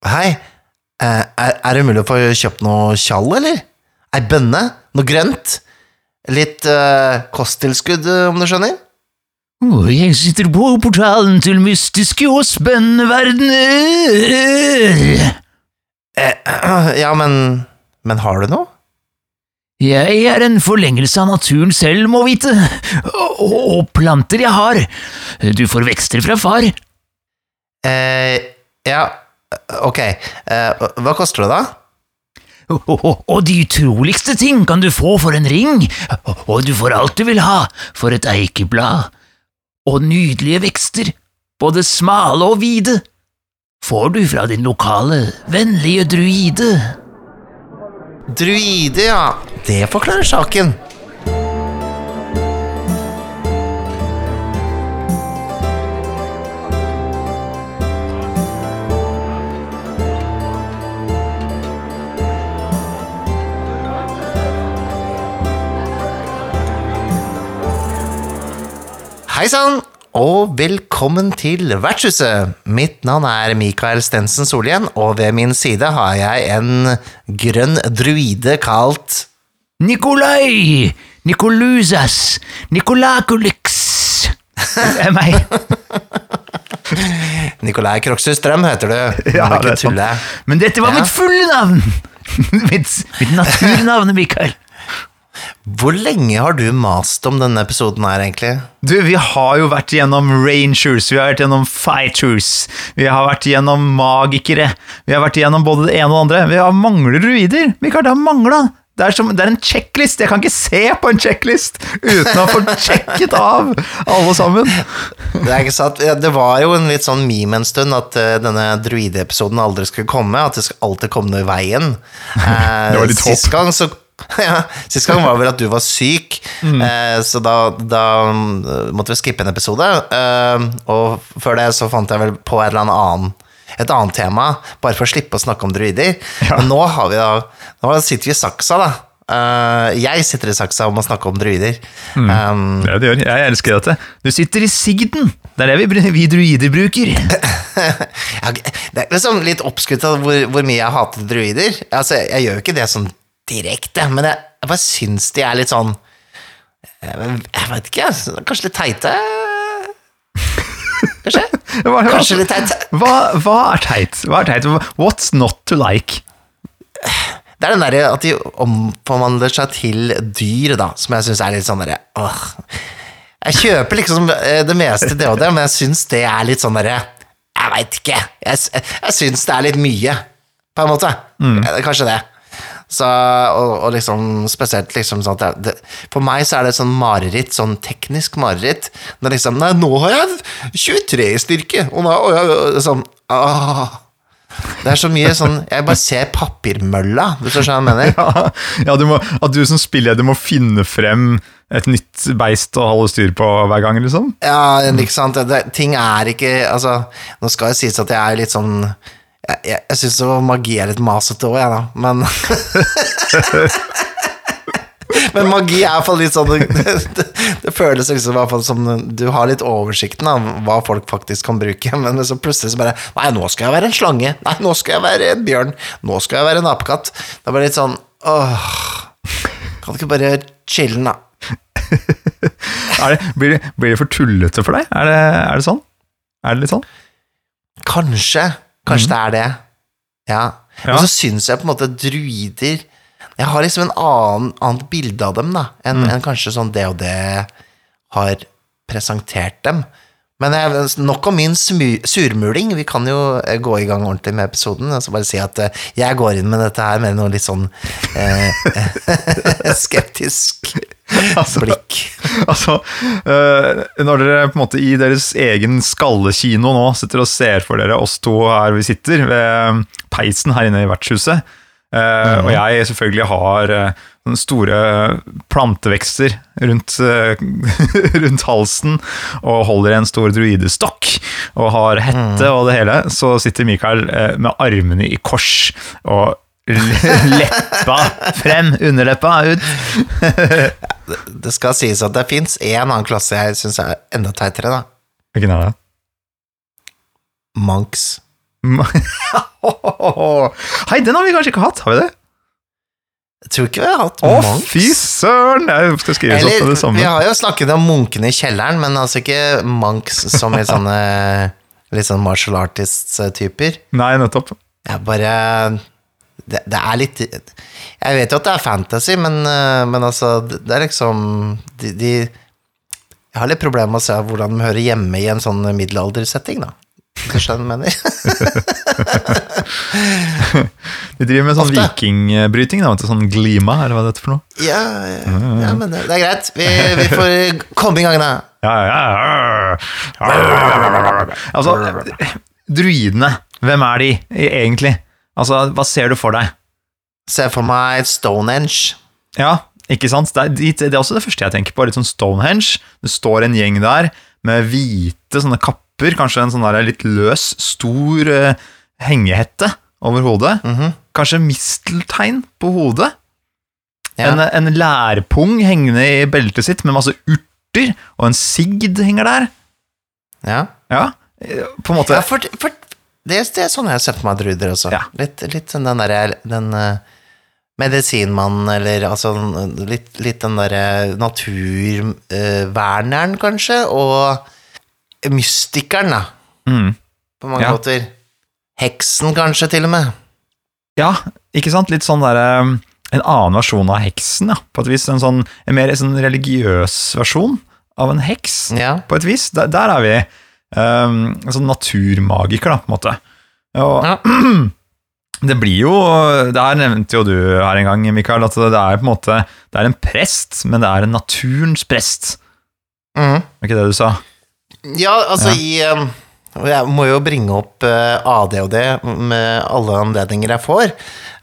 Hei, eh, er, er det mulig å få kjøpt noe tjall, eller? Ei bønne? Noe grønt? Litt uh, kosttilskudd, eh, om du skjønner? Oh, jeg sitter på portalen til mystiske og spennende verdener. Eh, ja, men Men har du noe? Jeg er en forlengelse av naturen selv, må vite. Og, og planter jeg har. Du får vekster fra far. Eh, ja, ok. Eh, hva koster det, da? Og, og, og de utroligste ting kan du få for en ring, og du får alt du vil ha for et eikeblad. Og nydelige vekster, både smale og vide, får du fra din lokale, vennlige druide. Druide, ja. Det forklarer saken. Hei sann, og velkommen til Vertshuset. Mitt navn er Mikael Stensen Solhjell, og ved min side har jeg en grønn druide kalt Nikolai! Nikolusas! Nikolakulix! Det er meg. Nikolai Kroksus Strøm heter du. Ja, ikke det. Men dette var Ja. mitt fulle navn! mitt, mitt naturnavn, Mikael. Hvor lenge har du mast om denne episoden her, egentlig? Du, vi har jo vært gjennom rangers, vi har vært gjennom fighters, vi har vært gjennom magikere, vi har vært gjennom både det ene og det andre. Vi har mangler druider. Mikael, det har mangla. Det er, som, det er en checklist. Jeg kan ikke se på en checklist uten å få sjekket av alle sammen. Det er ikke sant? Det var jo en litt sånn meme en stund at eh, denne druideepisoden aldri skulle komme, at det skal alltid komme noe i veien. Eh, Det var litt Sist gang så ja, Sist gang var vel at du var syk, Mm. eh, så da, da mm, måtte vi skippe en episode. Eh, og før det så fant jeg vel på et eller annet et annet tema, bare for å slippe å snakke om druider. Men nå har vi da Nå sitter vi i saksa, da. Uh, jeg sitter i saksa om å snakke om druider. Mm. Um, Det er det gjør. Jeg elsker dette. Du sitter i sigden. Det er det vi, vi druider bruker. Det er liksom litt oppskrytt av hvor, hvor mye jeg hater druider. Altså, jeg, jeg gjør jo ikke det sånn direkte, men jeg, jeg bare syns de er litt sånn Jeg, jeg vet ikke. Kanskje litt teite? Kanskje? Hva, Kanskje litt teite? hva, hva er teit? Hva er teit? What's not to like? Det er den derre at de omforvandler seg til dyr, da, som jeg syns er litt sånn derre åh. Jeg kjøper liksom eh, det meste det og det, men jeg syns det er litt sånn derre Jeg veit ikke. Jeg, jeg syns det er litt mye, på en måte. Mm. er Kanskje det. Så, og, og liksom spesielt liksom sånn at det, For meg så er det sånn mareritt, sånn teknisk mareritt. Når liksom Nei, nå har jeg 23 i styrke, og nå og jeg, sånn ah. Det er så mye sånn Jeg bare ser papirmølla, hvis du skjønner hva jeg mener. Ja, ja du må, at du som spilleder må finne frem et nytt beist å holde styr på hver gang, liksom? Ja, ikke sant. Det, ting er ikke Altså, nå skal det sies at jeg er litt sånn Jeg, jeg, jeg syns magi er litt masete òg, jeg, da, men Men magi er iallfall litt sånn det, det, det føles liksom som Du har litt oversikten av hva folk faktisk kan bruke, men så plutselig så bare Nei, nå skal jeg være en slange. Nei, nå skal jeg være en bjørn. Nå skal jeg være en apekatt. Det er bare litt sånn Åh Kan du ikke bare chille'n, da? Det, blir, det, blir det for tullete for deg? Er det, er det sånn? Er det litt sånn? Kanskje. Kanskje det er det. Ja. Ja. Men så syns jeg på en måte druider Jeg har liksom en annen, annet bilde av dem da enn enn kanskje sånn det og det har presentert dem. Men jeg, nok om min surmuling. Vi kan jo eh, gå i gang ordentlig med episoden. Og så bare si at eh, jeg går inn med dette her med noe litt sånn eh, skeptisk Altså- blikk. Altså, øh, når dere på en måte i deres egen skallekino nå sitter og ser for dere oss to her vi sitter, ved peisen her inne i vertshuset, mm. og jeg selvfølgelig har store plantevekster rundt, rundt halsen, og holder en stor druidestokk, og har hette og det hele, så sitter Mikael med armene i kors, og leppa frem, underleppa ut. Det skal sies at det fins én annen klasse jeg syns er enda teitere, da. Hvilken er det? Monks. Hei, den har vi kanskje ikke hatt, har vi det? Jeg tror ikke vi har hatt Å, monks. fy søren! Jeg skal skrive opp det samme. vi har jo snakket om munkene i kjelleren, men altså ikke monks som i sånne litt sånn martial artists-typer. Nei, nettopp. Jeg bare det, det er litt Jeg vet jo at det er fantasy, men, eh, men altså, det er liksom de, de Jeg har litt problemer med å se hvordan de hører hjemme i en sånn middelaldersetting, da. Du skjønner hva mener? De driver med sånn Ofte. vikingbryting, da, du, sånn glima, eller hva det heter for noe. Ja, ja, ja men det, det er greit. Vi, vi får komme i gang, da. Ja, ja, ja. Altså, druidene, hvem er de e- egentlig? Altså, hva ser du for deg? Ser for meg Stonehenge. Ja, ikke sant? Det er, det er også det første jeg tenker på, litt sånn Stonehenge. Det står en gjeng der med hvite sånne kapper, kanskje en sånn der litt løs, stor uh, hengehette over hodet. Mhm. Kanskje misteltein på hodet. Ja. En, en lærpung hengende i beltet sitt med masse urter, og en sigd henger der. Ja. Ja, eh, på en måte. Ja, for, for det, det er sånn jeg sett for meg druider også. Ja. Litt, litt sånn den derre den uh, medisinmannen, eller altså litt, litt den derre naturverneren, kanskje, og mystikeren, da, Mm. på mange Ja. måter. Heksen, kanskje, til og med. Ja, ikke sant? Litt sånn derre En annen versjon av heksen, ja. På et vis. En, sånn, en mer sånn religiøs versjon av en heks, Ja. på et vis. Der, der er vi. Um, sånn naturmagiker, da, på en måte. Og Ja. det blir jo Der nevnte jo du her en gang, Mikael, at det er på en måte Det er en prest, men det er en naturens prest. Var ikke det du sa? Ja, altså i um, Jeg må jo bringe opp uh, ADHD med alle anledninger jeg får.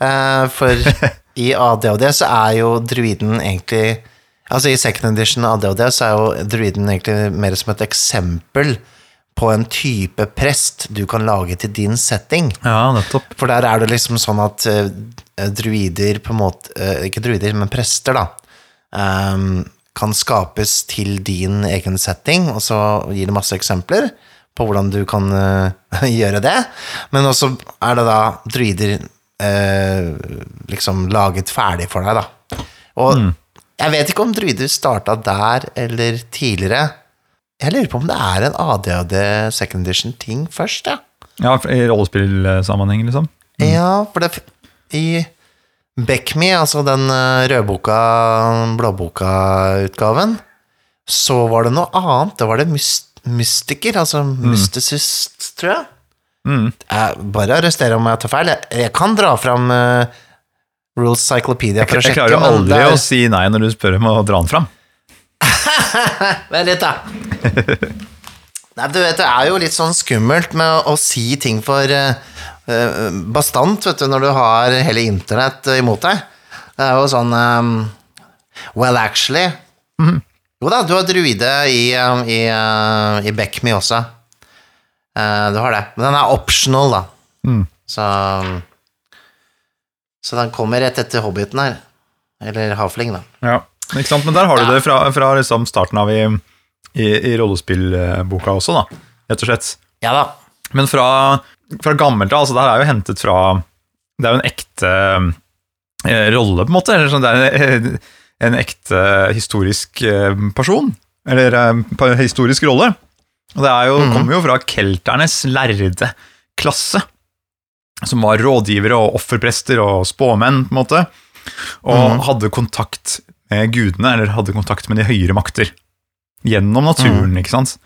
Uh, for i ADHD så er jo druiden egentlig Altså i second edition ADHD så er jo druiden egentlig mer som et eksempel på en type prest du kan lage til din setting. Ja, nettopp. For der er det liksom sånn at uh, druider på en måte uh, Ikke druider, men prester, da. Um, kan skapes til din egen setting, og så gir det masse eksempler på hvordan du kan uh, gjøre det. Men også er det da druider liksom laget ferdig for deg, da. Og jeg vet ikke om druider starta der eller tidligere. Jeg lurer på om det er en ADHD second edition-ting først, ja. Ja, I rollespillsammenheng, liksom. Ja, for det I Beckme, altså den eh, rødboka, blåboka-utgaven, så var det noe annet. Da var det myst mystiker, altså mysticist, tror jeg. Mm. jeg. Bare arrester om jeg tar feil. Jeg, jeg kan dra fram uh, Rules Cyclopedia Jeg, for å jeg klarer jo aldri å si nei når du spør om å dra den fram. Vent litt, da. Nei, du vet, det er jo litt sånn skummelt med å si ting for uh, bastant, vet du, når du har hele internett imot deg. Det er jo sånn um, Well, actually Jo da, du har druide i, um, i, uh, i Beckme også. Uh, du har det. Men den er optional, da. Mm. Så Så den kommer rett etter Hobbiten her. Eller Havfling, da. Ja, ikke sant? Men der har du det fra, fra liksom starten av i, i, i rollespillboka også, da, rett og slett. Ja da. Men fra, fra gammelt av, altså det her er jo hentet fra Det er jo en ekte eh, rolle, på en måte. Eller sånn, det er en, en ekte historisk eh, person. Eller eh, historisk rolle. Og det jo, -hmm. kommer jo fra kelternes lærde klasse. Som var rådgivere og offerprester og spåmenn, på en måte. Og Mhm. hadde kontakt gudene, eller hadde kontakt med de høyere makter. Gjennom naturen, ikke sant.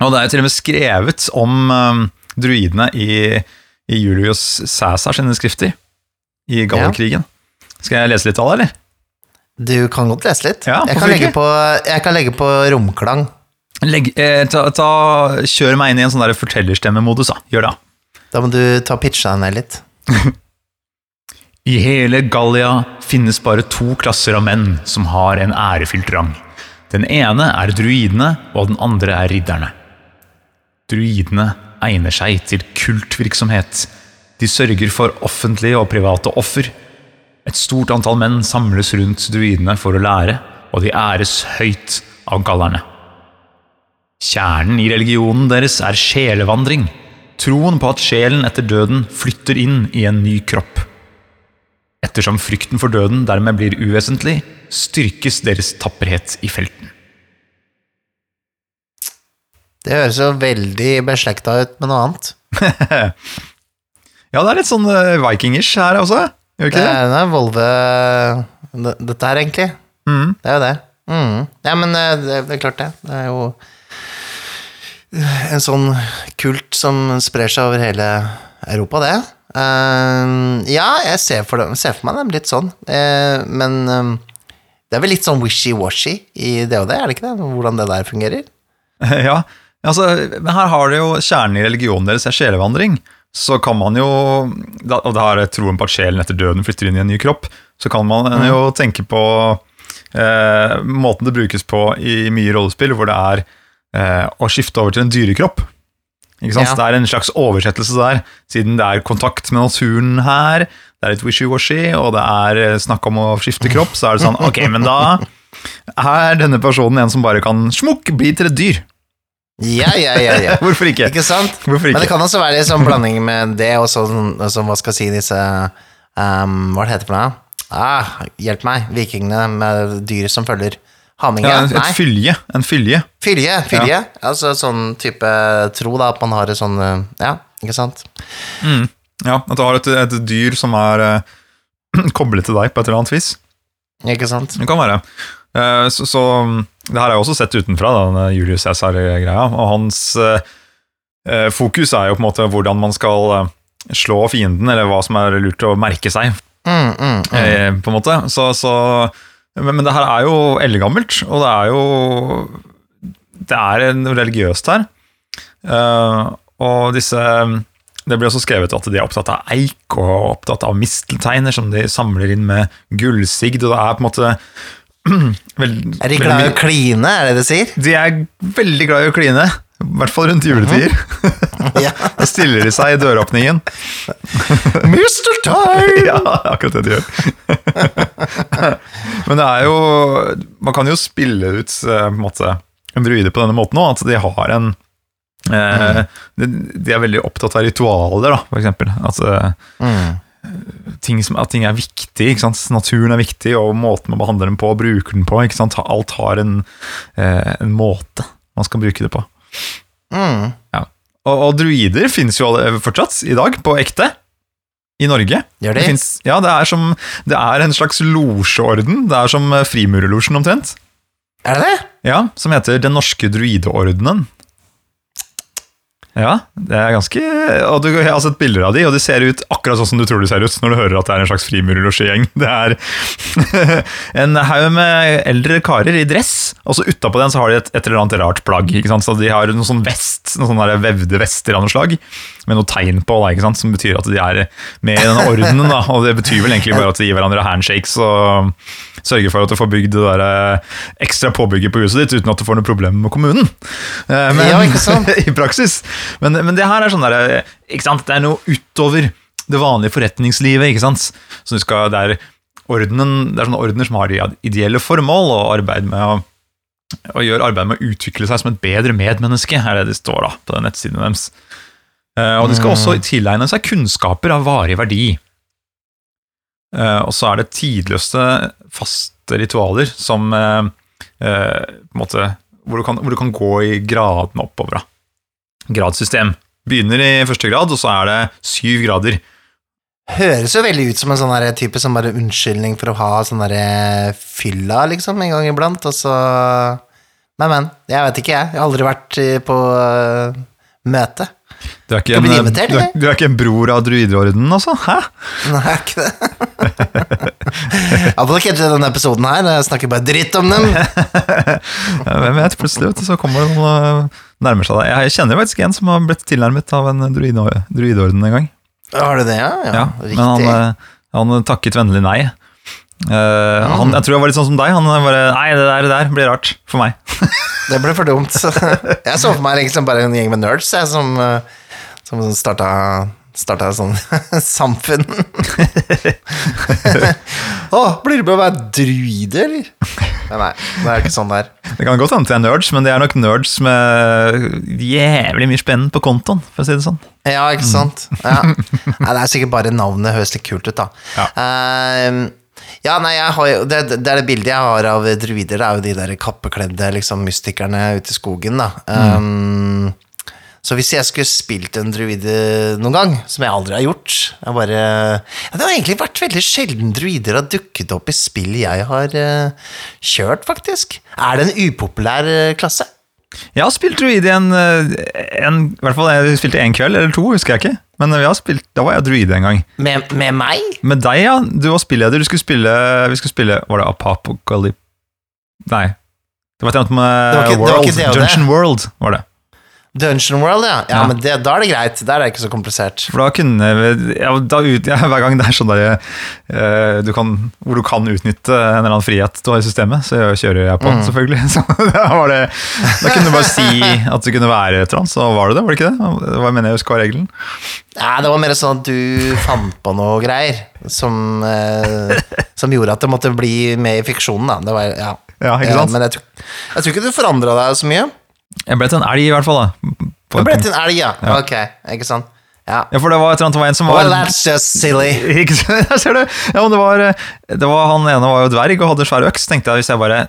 Og det er jo til og med skrevet om um, druidene i, i Julius Cæsar sine skrifter. I Gallerkrigen. Skal jeg lese litt av det, eller? Du kan godt lese litt. Ja, jeg, kan på, jeg kan legge på romklang. Legg, eh, ta, ta, kjør meg inn i en sånn fortellerstemmemodus, da. Gjør det. Da må du ta pitche deg ned litt. I hele Gallia finnes bare to klasser av menn som har en ærefylt rang. Den ene er druidene, og den andre er ridderne. Druidene egner seg til kultvirksomhet. De sørger for offentlige og private offer. Et stort antall menn samles rundt druidene for å lære, og de æres høyt av gallerne. Kjernen i religionen deres er sjelevandring. troen på at sjelen etter døden flytter inn i en ny kropp. Ettersom frykten for døden dermed blir uvesentlig, styrkes deres tapperhet i felten. Det høres jo veldig beslekta ut med noe annet. Ja, det er litt sånn eh, vikingish her også, gjør ikke Det det? er Volve Dette her, egentlig. Mm. Det er jo det. Mm. Ja, men eh, det, det er klart det. Det er jo en sånn kult som sprer seg over hele Europa, det. Eh, ja, jeg ser for, dem, ser for meg dem litt sånn, uh, men um, det er vel litt sånn wishy-washy i det og det, er det ikke det? Hvordan det der fungerer? Ja, altså, men her har det jo kjernen i religionen deres er sjelevandring. Så kan man jo, og det har troen på at sjelen etter døden flytter inn i en ny kropp, så kan man jo tenke på uh, måten det brukes på i mye rollespill, hvor det er eh, å skifte over til en dyrekropp. Ja. Det er en slags oversettelse der, siden det er kontakt med naturen her, det er litt wishy-washy, og det er eh, snakk om å skifte kropp, så er det sånn, ok, men da er denne personen en som bare kan smukk bli til et dyr. Ja, ja, ja, ja. Hvorfor ikke? Ikke sant? Hvorfor ikke? Men det kan også være en sånn blanding med det og sånn, sånn hva skal jeg si, disse um, Hva det heter for noe? Ah, hjelp meg. Vikingene med dyr som følger haminge. Ja, et Nei, fylje. En fylje. fylje. Fylje. Altså sånn type tro, da, at man har et sånn uh, Ja, ikke sant? Ja, At du har et, et dyr som er uh, koblet til deg på et eller annet vis. Ikke sant? Det kan være. Uh, så, så det her har jeg også sett utenfra, da, denne Julius Cæsar-greia. Og hans eh, eh, fokus er jo på en måte hvordan man skal eh, slå fienden, eller hva som er lurt å merke seg. Mm, mm, mm. eh, på en måte. Så, så, men, men det her er jo eldgammelt, og det er jo Det er noe religiøst her. Uh, og disse Det blir også skrevet at de er opptatt av eik og opptatt av mistelteiner som de samler inn med gullsigd, og det er på en måte vel, Er de glad i å kline, er det det sier? De er veldig glad i å kline. I hvert fall rundt juletider. Ja. Da stiller de seg i døråpningen. Mr. Time! ja, akkurat det de gjør. Men det er jo Man kan jo spille ut eh, på en måte en druide på denne måten òg, at de har en eh, de, de er veldig opptatt av ritualer, da, for eksempel. At, eh, Mm. ting som, at ting er viktig. Naturen er viktig, og måten man behandler den på og bruker den på. Alt har en, eh, en måte man skal bruke det på. Mm. Og, og druider finnes jo fortsatt i dag, på ekte. I Norge. Gjør Det, de? finnes, ja, det, er som, det er en slags losjeorden. Det er som eh, Frimurerlosjen omtrent. Er det det? Ja, Som heter Den norske druideordenen. Ja, det er ganske Og du, Jeg har sett bilder av de, og de ser ut akkurat sånn som du tror de ser ut når du hører at det er en slags frimurlosjegjeng. Det er en haug med eldre karer i dress, og så utapå den så har de et, et eller annet rart plagg. ikke sant? Så De har noe sånn vest, noen sånne vevde vester av noe slag, med noe tegn på, da, ikke sant? som betyr at de er med i denne ordenen. Da. Og det betyr vel egentlig bare at de gir hverandre handshakes og sørger for at du får bygd det der eh, ekstra påbygget på huset ditt uten at du får noe problem med kommunen. Eh, Men, Ja, ikke sant? I praksis. Men, men det her er sånn der, ikke sant? Det er noe utover det vanlige forretningslivet. ikke sant? Så du skal, det, er ordenen, det er sånne ordener som har de ideelle formål og arbeid med å og gjør arbeid med å utvikle seg som et bedre medmenneske, er det det står da på den nettsiden deres. Eh, og de skal også tilegne seg kunnskaper av varig verdi. Eh, og så er det tidløse, faste ritualer som eh, eh, måte, hvor, du kan, hvor du kan gå i gradene oppover. Da. Gradssystem. Begynner i første grad, og så er det syv grader. Høres jo veldig ut som en sånn type som bare unnskyldning for å ha sånn fylla, liksom, en gang iblant, og så Men, men. Jeg vet ikke, jeg. Jeg har aldri vært på møte. Du er en, invitert, du, er, du er ikke en bror av druideordenen, altså? Hæ? Nei, ikke det. Iallfall ikke etter denne episoden her. Jeg snakker bare dritt om dem. Hvem vet, plutselig vet du, så kommer det noen nærmer seg deg. Jeg kjenner faktisk en som har blitt tilnærmet av en druide- druideorden en gang. Har du det, ja? Ja, Ja, men han, eh, han takket vennlig nei. Eh, han, jeg tror jeg var litt sånn som deg. Han bare Nei, det der, det der blir rart for meg. Det ble for dumt. Jeg så for meg liksom bare en gjeng med nerds jeg, som, eh, som starta Starta sånn samfunn. Å, blir det med å være druide, eller? Nei, nei, det er ikke sånn det er. Det kan godt hende det er nerds, men det er nok nerds med jævlig mye spenn på kontoen, for å si det sånn. Ja, ikke sant? Ja. Nei, det er sikkert bare navnet høres litt kult ut, da. Ja. Ehm, ja, nei, jo, det, det er det bildet jeg har av druider, det er jo de der kappekledde liksom, mystikerne ute i skogen, da. Ehm, så hvis jeg skulle spilt en druide noen gang, som jeg aldri har gjort jeg bare, ja, Det har egentlig vært veldig sjelden druider har dukket opp i spill jeg har uh, kjørt, faktisk. Er det en upopulær eh, klasse? Jeg har spilt druid i en, eh, en I hvert fall jeg spilte en kveld, eller to, husker jeg ikke. Men vi har spilt, da var jeg druid en gang. Med, med meg? Med deg, ja. Du var spilleder. Du skulle spille Vi skulle spille Var det Apapokalyp... Nei. Det var et eller annet med World. Dungeon World, var det. Dungeon World, ja. Ja, Ja. men det, da er det greit. Der er det ikke så komplisert. For da kunne ja, da ut, ja, Hver gang det er sånn der, uh, du kan, hvor du kan utnytte en eller annen frihet du har i systemet, så kjører jeg på, Mm. selvfølgelig. Så da, var det, da kunne du bare si at du kunne være trans, og var det det? Var det ikke det? Hva mener jeg husker var regelen. Nei, det var mer sånn at du fant på noe greier som, uh, som gjorde at det måtte bli med i fiksjonen, da. Det var, ja. Ja, ikke sant? Eh, men jeg tror, jeg tror ikke du forandra deg så mye. Jeg ble til en elg, i hvert fall. da. På Du et ble punkt. til en elg, ja. Ja. Ok, ikke sant. Ja. Ja, for det var et eller annet det var en som var Well, that's just silly. Ikke sant? Ser du! Ja, men det var, det var Han ene var jo dverg og hadde svær øks. Tenkte jeg Hvis jeg bare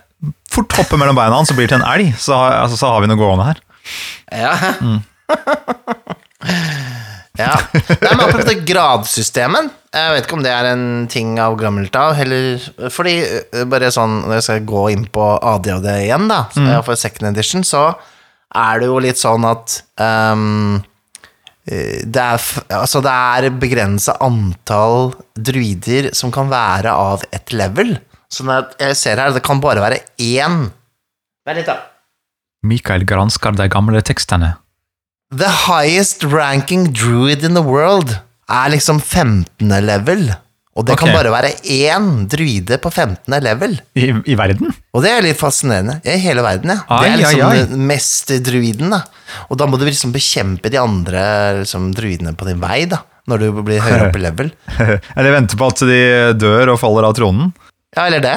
fort hopper mellom beina hans og blir til en elg, så, har- altså, så har vi noe gående her. Ja. Mm. ja. Nei, men apropos det gradsystemet Jeg vet ikke om det er en ting av gammelt av, heller Fordi øh, bare sånn Når jeg skal gå inn på ADHD igjen, da, så Mm. jeg for second edition, så er det jo litt sånn at eh, det er, altså det er begrensa antall druider som kan være av et level. Sånn at jeg ser her, det kan bare være én Vent litt, da. Mikael gransker de gamle tekstene. The highest ranking druid in the world er liksom 15. level. Og det kan bare være én druide på 15. level. I, I verden? Og det er litt fascinerende. I hele verden, ja. Ai, det er liksom ai, ai. den mesterdruiden, da. Og da må du liksom bekjempe de andre liksom, druidene på din vei, da. Når du blir høyere opp i level. Eller venter på at de dør og faller av tronen? Ja, eller det.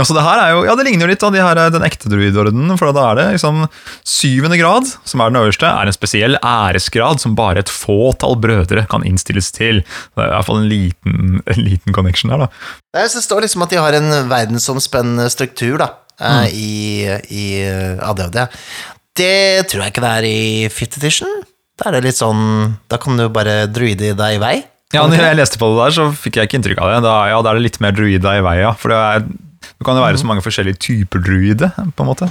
Altså det her er jo, ja det ligner jo litt av de her, den ekte druidordenen, for da er det liksom syvende grad, som er den øverste, er en spesiell æresgrad som bare et fåtall brødre kan innstilles til. Det er i hvert fall en liten, en liten connection her da. Jeg synes Det står liksom at de har en verdensomspennende struktur da, Mm. eh, i, i eh, ADHD. Det tror jeg ikke det er i Fit edition. Da er det litt sånn Da kan du bare druide deg i vei. Ja, når jeg leste på det der, så fikk jeg ikke inntrykk av det. Da, ja, da er det litt mer druida i vei, ja. For det, er, det kan jo være så mange forskjellige typer druide, på en måte.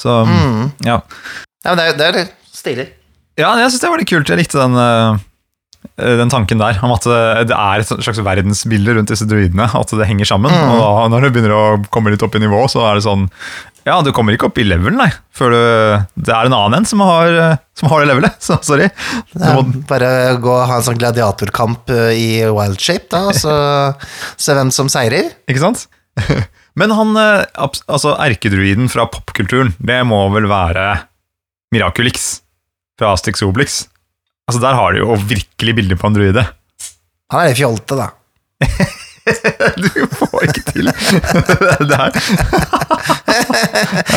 Så, ja. Ja, men det er, det er stilig. Ja, jeg syns det var litt kult. Jeg likte den, eh, den tanken der, om at det, det er et slags verdensbilde rundt disse druidene. At det henger sammen. Og da, når du begynner å komme litt opp i nivå, så er det sånn Ja, du kommer ikke opp i level, nei. Før du Det er en annen en som har, eh, som har det levelet. Så sorry. Du Ja, bare gå og ha en sånn gladiatorkamp eh, i wild shape, da, så se hvem som seirer. ikke sant? Men han, eh, altså erkedruiden fra popkulturen, det må vel være Miraculix fra Astix Obelix. Altså, der har du jo virkelig bilder på en druide. Han er litt fjolte, da. Du får ikke til det her.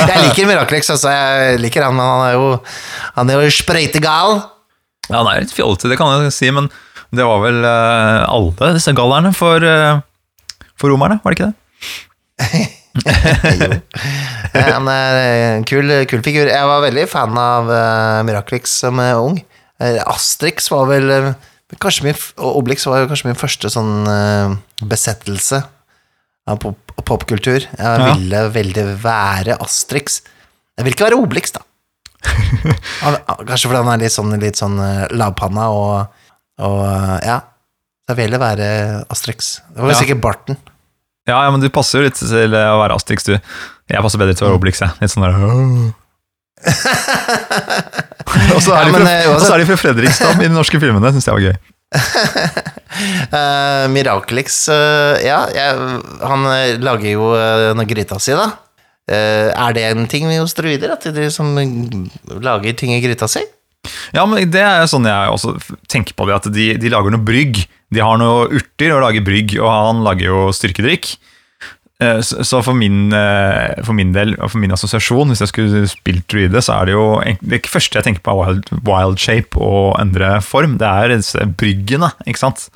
Jeg liker Miraculix, altså. Jeg liker han, men han er jo Han er jo sprøytegal. Ja, han er litt fjolte, det kan jeg si, men det var vel eh, alle disse gallerne for, eh, for romerne, var det ikke det? Eh, Han er en kul, kul figur. Jeg var veldig fan av uh, Miraculix som eh, ung. Uh, Asterix var vel uh, kanskje min, Obelix var jo kanskje min første sånn uh, besettelse av pop- popkultur. Jeg Ja. ville veldig være Asterix. Jeg vil ikke være Obelix, da. Kanskje fordi han er litt sånn, litt sånn eh, lavpanna og, og eh, ja. Jeg jeg ville være Asterix. Det var jo Ja. sikkert barten. Ja, ja, men du passer jo litt til eh, å være Asterix, du. Jeg passer bedre til å være Obelix, jeg. Litt sånn der Og så er, Ja, de men, fra- eh, og er de fra Fredrikstad i de norske filmene, syns jeg var gøy. Uh, Miraculix uh, Ja, jeg, han lager jo uh, gryta si, da. Uh, er det en ting hos druider, at de som lager ting i gryta si? Ja, men det er sånn jeg også tenker på det, at de, de lager noe brygg. De har noe urter og lager brygg, og han lager jo styrkedrikk. Eh, Så for min, eh, for min del, og for min assosiasjon, hvis jeg skulle spilt druide, så er det jo Det første jeg tenker på er wild, wild shape og endre form. Det er disse bryggene, ikke sant?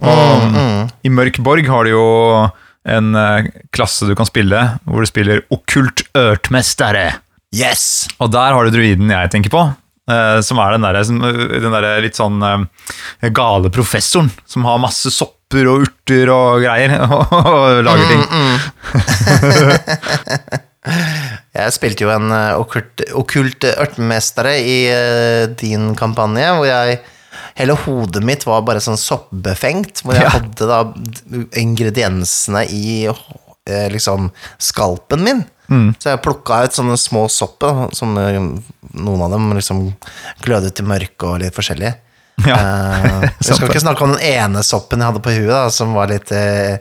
Og i Mørk Borg har du jo en eh, klasse du kan spille, hvor du spiller okkult Ørtmestere. Yes! og der har du druiden jeg tenker på. Eh, som er den der, der litt sånn eh, gale professoren som har masse sopper og urter og greier og lager ting. Jeg spilte jo en eh, okkult, okkult ørtmestere i eh, din kampanje, hvor jeg Hele hodet mitt var bare sånn soppbefengt, hvor jeg Ja. hadde da ingrediensene i eh, liksom skalpen min. Mm. Så jeg plukka ut sånne små sopper, som eh, noen av dem liksom glødet i mørket og litt forskjellig. Ja, Uh, jeg skal ikke snakke om den ene soppen jeg hadde på huet, da, som var litt, eh,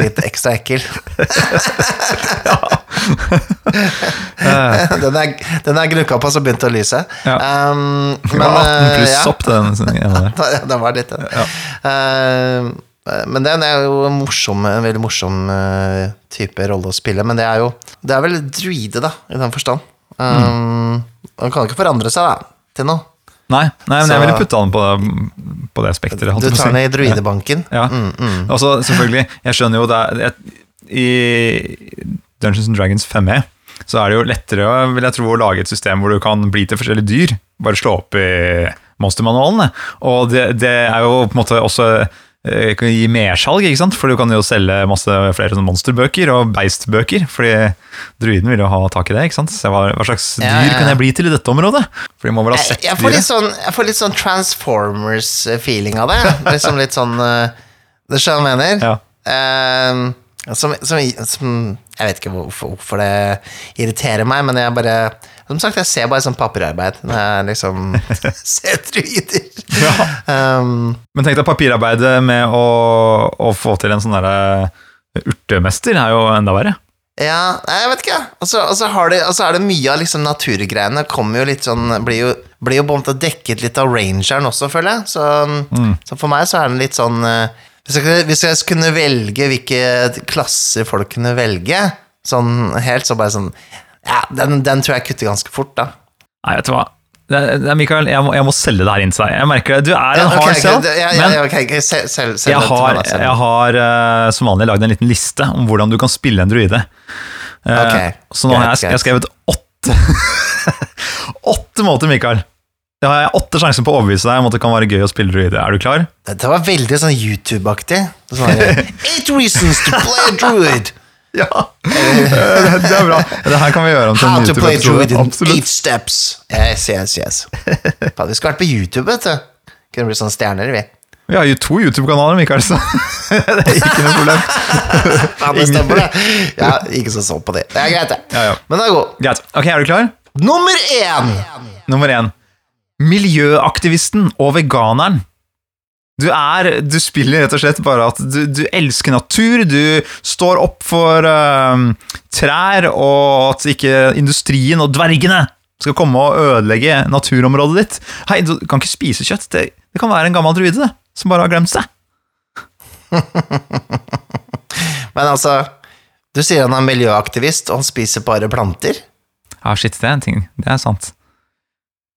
litt ekstra ekkel. den, er, den er gnukka på, så begynte å lyse. Ja. Um, Det var 18 eh, pluss ja. sopp, den. Ja, det var litt det. Eh, men den er jo en morsom, en veldig morsom eh, type rolle å spille. Men det er jo Det er vel druide, da, i den forstand. Um, Han kan ikke forandre seg, da, til noe. Nei, nei, men Så- jeg ville putta den på på det spekteret. Du tar den i druidebanken. Ja. Mm, mm. Og så selvfølgelig, jeg skjønner jo det er- jeg, I Dungeons and Dragons 5e så er det jo lettere vil jeg tro, å lage et system hvor du kan bli til forskjellige dyr. Bare slå opp i monstermanualene. Og det, det er jo på en måte også eh, gi mersalg, ikke sant? for du kan jo selge masse flere sånne monsterbøker og beistbøker. Fordi druiden vil jo ha tak i det. ikke sant? Se hva, hva slags dyr Ja, ja, ja. kan jeg bli til i dette området? For de må vel ha sett jeg, får litt sånn, jeg får litt sånn Transformers-feeling av det. Liksom litt sånn uh, Det skjønner jeg mener? Ja. Eh, som, som, som Jeg vet ikke hvorfor, hvorfor det irriterer meg, men jeg bare Som sagt, jeg ser bare sånn papirarbeid når jeg liksom ser druider. Um, Men tenk deg papirarbeidet med å, å få til en sånn derre urtemester er jo enda verre. ja, jeg vet ikke. Og så det- er det mye av liksom naturgreiene kommer jo litt sånn Blir jo, blir jo dekket litt av rangeren også, føler jeg. Så, så for meg så er den litt sånn eh, hvis jeg, kunne- hvis jeg kunne velge hvilke klasser folk kunne velge, sånn helt, så bare sånn Ja, den, den tror jeg kutter ganske fort, da. Nei, vet du hva. Det, det, Mikael, jeg må, jeg må selge det her inn til deg. Jeg merker det. Du er en hard sell, men jeg har, eh, som vanlig lagd en liten liste om hvordan du kan spille en druide. Eh, Ok, så nå har jeg, jeg skrevet åtte Åtte måter, Mikael. Da har jeg åtte sjanser på å overbevise deg om at det kan være gøy å spille druide. Er du klar? Dette var veldig sånn YouTube-aktig. Sånn Eight reasons to play a druid! Ja! det er bra. Det her kan vi gjøre om til How en to play druid YouTube-episode. in Absolutt. eight steps. Yes, yes, yes. Faen, vi skulle vært på YouTube, vet du. Kunne blitt sånne stjerner, vi. Vi har jo to YouTube-kanaler, Mikael, så det er ikke noe problem. Faen, det stemmer, det. Ja, ikke så sånn på det. Det er greit, det. Ja, ja. Men det er god. Greit. Ok, er du klar? Nummer én! Nummer én. Miljøaktivisten og veganeren. Du er Du spiller rett og slett bare at du, du elsker natur, du står opp for uh, trær, og at ikke industrien og dvergene skal komme og ødelegge naturområdet ditt. Hei, du kan ikke spise kjøtt. Det, det kan være en gammel druide det, som bare har glemt seg. Men altså, du sier han er miljøaktivist, og han spiser bare planter. Ja, shit, det er en ting. Det er sant.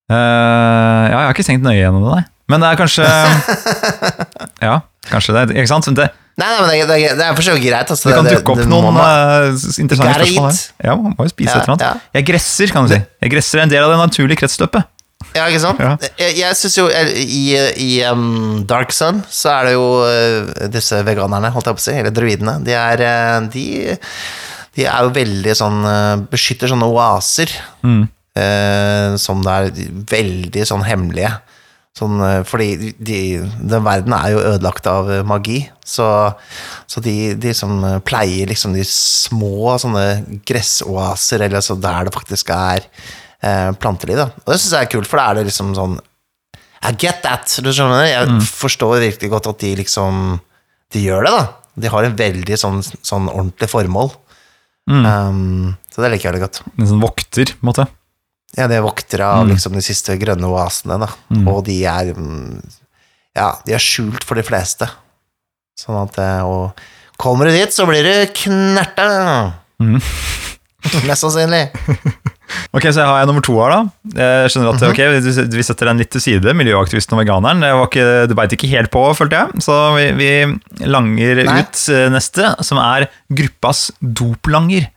Eh, ja, jeg har ikke tenkt nøye gjennom det, nei. Men det er kanskje Ja, kanskje det. Ikke sant? Det, Nei, nei, men det, det, det er for så vidt greit. Altså, det kan dukke opp noen man- eh, interessante spørsmål her. Ja, man må jo spise Ja, et eller annet. ja. Jeg gresser, kan du si. Jeg gresser er en del av det naturlige kretsløpet. Ja, ikke sant? Ja. Jeg, jeg synes jo eh, I, i um, Dark Sun så er det jo uh, disse veganerne, holdt jeg på å si, eller druidene, de er, uh, de, de er jo veldig sånn uh, Beskytter sånne oaser Mm. Eh, som det er veldig sånn hemmelige. Sånn, eh, fordi de, den verden er jo ødelagt av eh, magi, så, så de, de som pleier liksom de små sånne gressoaser, eller så der det faktisk er eh, planteliv, da. Og det syns jeg er kult, for da er det liksom sånn I get that, du skjønner? Jeg forstår virkelig godt at de liksom De gjør det, da. De har en veldig sånn, sånn ordentlig formål. Um, så det liker jeg veldig godt. En sånn vokter, på en måte. Ja, de er voktere av liksom de siste grønne oasene, da. Og de er mm, Ja, de er skjult for de fleste. Sånn at eh, Og kommer du dit, så blir du knerta! Mm. Mest sannsynlig. Ok, så jeg har jeg nummer to her, da. Jeg skjønner at ok, vi- setter den litt til side, miljøaktivisten og veganeren. Det, var ikke, det beit ikke helt på, følte jeg. Så vi, vi langer Nei. ut eh, neste, som er gruppas doplanger.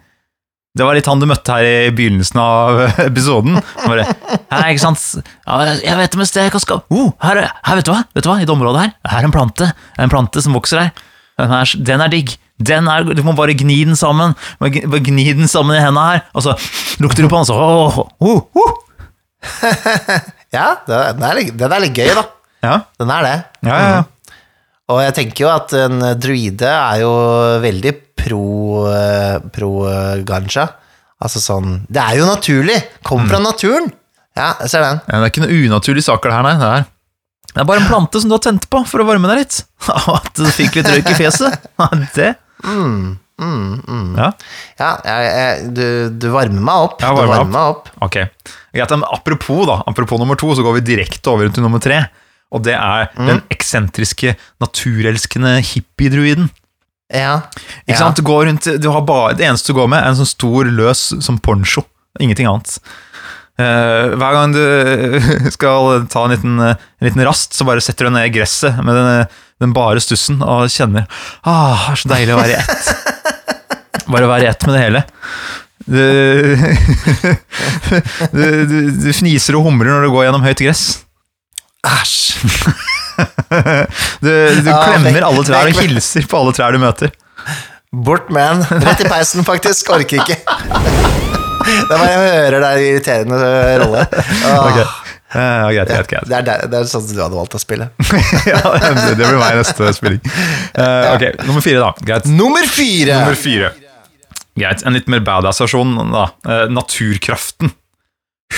Det var litt han du møtte her i begynnelsen av episoden. Bare, Hei, ikke sant? Ja, jeg vet om et sted jeg kan skal oh, her, er- her, vet du hva? Vet du hva? I det området her, her er en plante. En plante som vokser her. Den er, den er digg. Den er, du må bare gni den sammen. Bare gni- bare Gni den sammen i hendene her, og så lukter du på den, så oh, oh, oh. Ja, den er, litt- den er litt gøy, da. ja, Den er det. ja, ja, ja. Og jeg tenker jo at en druide er jo veldig pro, eh, pro eh, ganja. Altså sånn Det er jo naturlig! Kommer fra naturen! Ja, jeg ser den. Ja, Det er ikke noen unaturlige saker det her, nei. Det er, det er bare en plante som du har tent på for å varme deg litt. At du fikk litt røyk i fjeset. Det. Mm, mm, mm. Ja, Ja, jeg, jeg, du, du varmer meg opp. Varmer du varmer meg opp. ok. Apropos, da, apropos nummer to, så går vi direkte over til nummer tre. Og det er den eksentriske, naturelskende hippiedruiden. Ja. Ikke ja. sant? Du går rundt, du har bare, det eneste du går med, er en sånn stor, løs som poncho. Ingenting annet. Uh, hver gang du skal ta en liten, en liten rast, så bare setter du ned i gresset med den, den bare stussen og kjenner ah, det er så deilig å være i ett. Bare være i ett med det hele. Du, du, du, du fniser og humrer når du går gjennom høyt gress. Æsj. Du, du Ja, klemmer vekk- alle trær og hilser på alle trær du møter. Bort med den. Rett i peisen, faktisk. Orker ikke. Det er bare jeg hører deg irriterende rolle. Åh, Okay. Ja, greit, greit, greit. Det, er, det, det er sånn du hadde valgt å spille. ja, det det blir meg neste spilling. Uh, ok, nummer fire, da. Greit. Nummer fire! Nummer fire. Greit, En litt mer badass versjon. da. Uh, naturkraften.